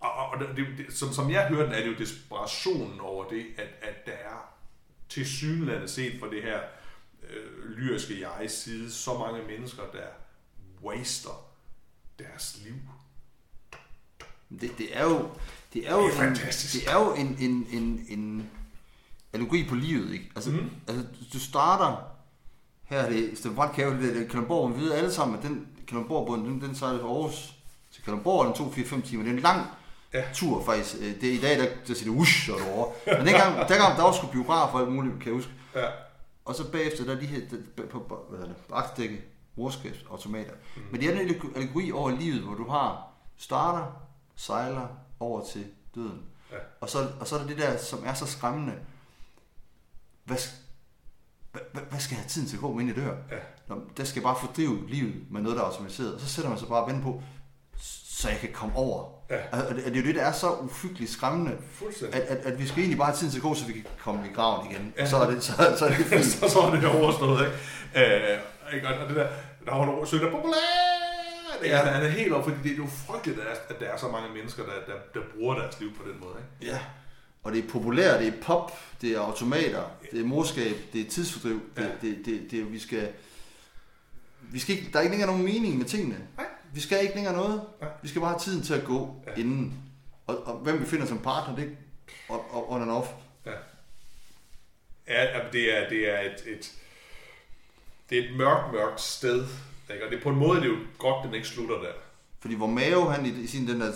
Og, og det, det, som, som jeg hører den, er det jo desperationen over det, at, at der er til synlandet set fra det her øh, lyriske jeg side, så mange mennesker, der waster deres liv. Det, det er jo, det er jo, Det er en, fantastisk. det er jo en, en, en, en allegori på livet, ikke? Altså, mm. altså du starter, her er det Steffen Brandt Kave, det er Kalundborg, vi ved alle sammen, at den Kalundborg-båden, den, den sejler fra Aarhus til Kalundborg, den tog 4-5 timer. Det er en lang Ja. tur faktisk. Øh, Det er i dag, der, der siger det ush, og over. Men dengang, dengang der var sgu biograf og alt muligt, kan jeg huske. Ja. Og så bagefter, der er de her, der, på, på hvad hedder det, bagdække, rorskabsautomater. Mm. Men det er en allegori over livet, hvor du har starter, sejler over til døden. Ja. Og, så, og så er der det der, som er så skræmmende. Hvad, hvad, hvad, skal jeg have tiden til at gå, inden jeg dør? Ja. Nå, der skal jeg bare fordrive livet med noget, der er automatiseret. Og så sætter man sig bare og venter på, så jeg kan komme over. Ja. Og det, er jo det, der er så uhyggeligt skræmmende, at, at, at vi skal egentlig bare have tiden til at gå, så vi kan komme i graven igen. Ja. Så er det, så, så er det fint. så, så er det overstået, ikke? Øh, ikke? Og det der, der var nogle sønder. Det er, Ja. han er helt op, fordi det er jo frygteligt, at der er så mange mennesker, der, der, der bruger deres liv på den måde. Ikke? Ja. Og det er populært, det er pop, det er automater, det er morskab, det er tidsfordriv. Det, Ja. det, det, det, det, vi skal... Vi skal ikke, der er ikke længere nogen mening med tingene. Nej. Vi skal ikke længere noget. Nej. Vi skal bare have tiden til at gå Ja. inden. Og, og hvem vi finder som partner, det er og, og on and off. Ja. Ja, det er, det er et, et, det er et mørkt, mørkt sted. Ikke? Og det, på en måde det er jo godt, den ikke slutter der. Fordi hvor Mao, han i, i sin den der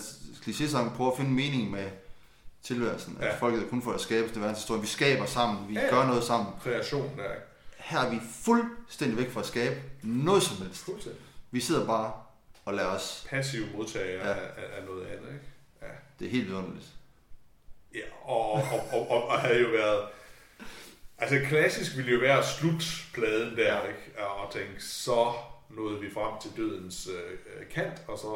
kliché-sang, prøver at finde mening med tilværelsen. Ja. At folket er kun for at skabe det verdenshistorie. Vi skaber sammen, vi Ja, ja, gør noget sammen. Kreation der, ikke? Her er vi fuldstændig væk fra at skabe noget som helst. Fuldstændig. Vi sidder bare og lader os. Passiv modtager ja. Af, af, noget andet, ikke? Ja. Det er helt vidunderligt. Ja, og, og, og, og, og havde jo været... Altså klassisk ville jo være at slutte pladen der, Ja. ikke? Og tænke, så nåede vi frem til dødens øh, kant, og så...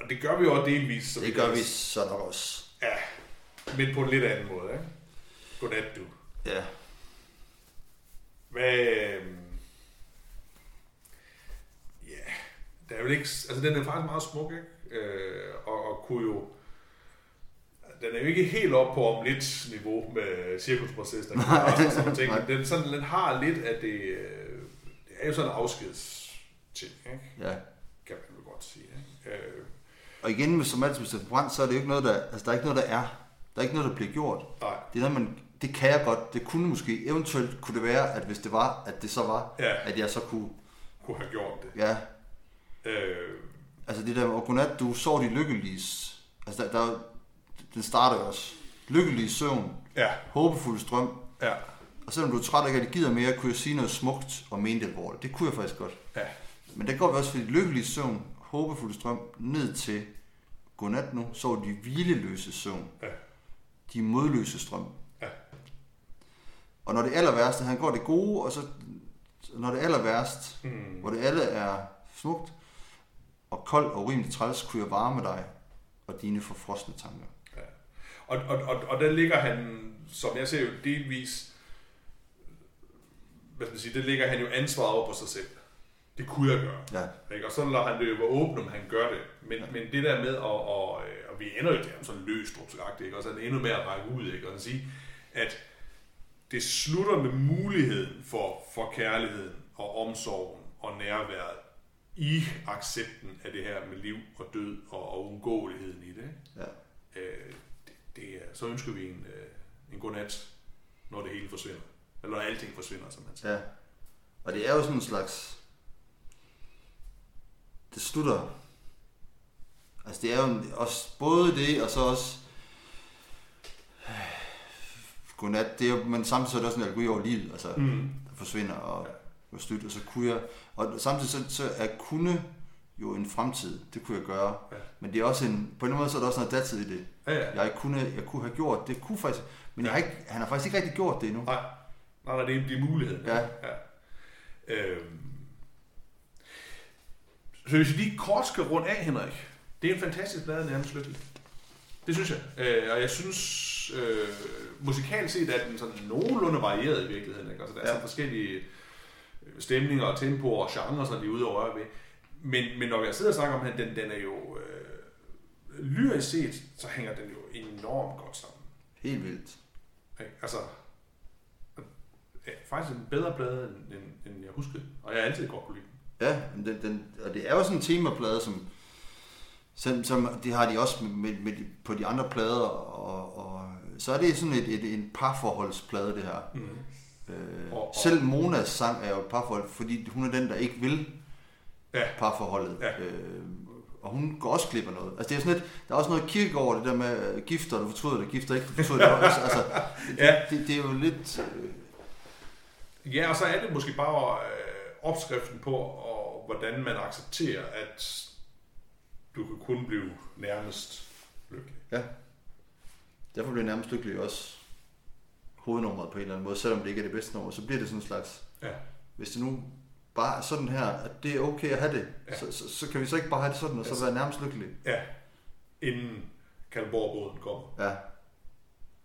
Og det gør vi jo også delvis. så Det gør vi så nok også. Ja, men på en lidt anden måde, ikke? Godnat, du. Ja. Hvad... øhm, Ja, der er jo ikke... Altså, den er faktisk meget smuk, ikke? Øh, og, og kunne jo... Den er jo ikke helt op på om lidt niveau med cirkusproces, der kan og sådan nogle ting. Den, sådan, den har lidt af det... øh, Det er jo sådan en afskedsting, ikke? ja. Kan man vel godt sige, ikke? Øh, Og igen, med som altid så er det jo ikke noget, der, altså der er ikke noget, der er. Der er ikke noget, der bliver gjort. nej, Det er noget, man, det kan jeg godt. Det kunne måske, eventuelt kunne det være, at hvis det var, at det så var, Ja. at jeg så kunne, kunne have gjort det. ja, Øh, altså det der, og godnat, du sov de lykkelige, altså der, der, den starter også. Lykkelige søvn, ja, håbefuld strøm, ja, og selvom du er træt og ikke gider mere, kunne jeg sige noget smukt og mente det alvorligt. Det kunne jeg faktisk godt. ja. Men der går vi også fra de lykkelige søvn, håbefuld strøm, ned til godnat nu, sov de hvileløse søvn. Ja. De modløse strøm. Ja. Og når det aller værste, han går det gode, og så når det aller værst, Hmm. hvor det alle er smukt, og kold og urimeligt træls, kunne jeg varme dig og dine forfrosne tanker. Ja. Og, og, og, og der ligger han, som jeg ser jo delvis, hvad skal man sige, der ligger han jo ansvaret over på sig selv. Det kunne jeg gøre. Ja, Ikke? Og så lader han det jo være åbent, om han gør det. Men, ja. men det der med, at, og, og vi ender jo der sådan løstrupsagtigt, ikke? og så er det endnu mere at række ud, ikke? og at sige, at det slutter med muligheden for, for kærligheden og omsorgen og nærværet i accepten af det her med liv og død og, og undgåeligheden i det. Ja. Øh, det, det er, så ønsker vi en, øh, en god nat, når det hele forsvinder. Eller når alting forsvinder, som man siger. ja. Og det er jo sådan en slags... Det slutter... Altså det er jo en- også både det, og så også... Godnat, det er jo, men samtidig så er det også en allegori over livet, altså Mm. der forsvinder og Ja. går stødt, og så kunne jeg... Og samtidig så, så er kunne jo en fremtid. Det kunne jeg gøre. Ja. Men det er også en, på en måde så er der også noget datid i det. Ja, ja. Jeg kunne, jeg kunne have gjort det. Kunne faktisk, men jeg har ikke, han har faktisk ikke rigtig gjort det endnu. Nej, nej, nej det er, det er muligheden. Ja. ja. Øhm. Så hvis vi lige kort skal runde af, Henrik. Det er en fantastisk plade, nærmest lykkelig. Det synes jeg. Øh, og jeg synes, øh, musikalt set er den sådan nogenlunde varieret i virkeligheden. Ikke? Altså, der er Ja. ja. så forskellige øh, stemninger og tempoer og genrer, som de er ude og røre ved. Men, men når jeg sidder og snakker om den, den, den er jo... Øh, lyrisk set, så hænger den jo enormt godt sammen. Helt vildt. Ikke? Altså, ja, faktisk en bedre plade, end, end, end jeg huskede. Og jeg har altid godt kunne lide den. Ja, den, den, og det er jo sådan en temaplade, som, som, som det har de også med, med, på de andre plader, og, og så er det sådan et, et, en parforholdsplade, det her. Mm. Øh, Og- og- selv Monas sang er jo et parforhold, fordi hun er den, der ikke vil Ja. parforholdet. Ja. Øh, og hun går også glip af noget. Altså det er sådan lidt, der er også noget kirke over det der med øh, gifter, du fortryder det, gifter ikke, du fortryder det også. Altså, det, Ja. det, det, er jo lidt... Øh, Ja, og så er det måske bare øh, opskriften på, og hvordan man accepterer, at du kan kun blive nærmest lykkelig. ja. Derfor bliver nærmest lykkelig også hovednummeret på en eller anden måde, selvom det ikke er det bedste nummer, så bliver det sådan en slags, Ja. hvis det nu bare er sådan her, at det er okay at have det, Ja. så, så, så, kan vi så ikke bare have det sådan, og så Altså- være nærmest lykkelige. Ja, inden Kalborgbåden kommer. Ja,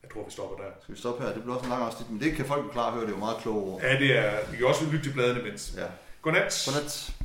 Jeg tror, vi stopper der. skal vi stoppe her? Det bliver også en lang afsnit, men det kan folk jo klart høre, det er jo meget kloge ord. Ja, det er... Vi kan også lytte til bladene imens. Ja. Godnat. Godnat.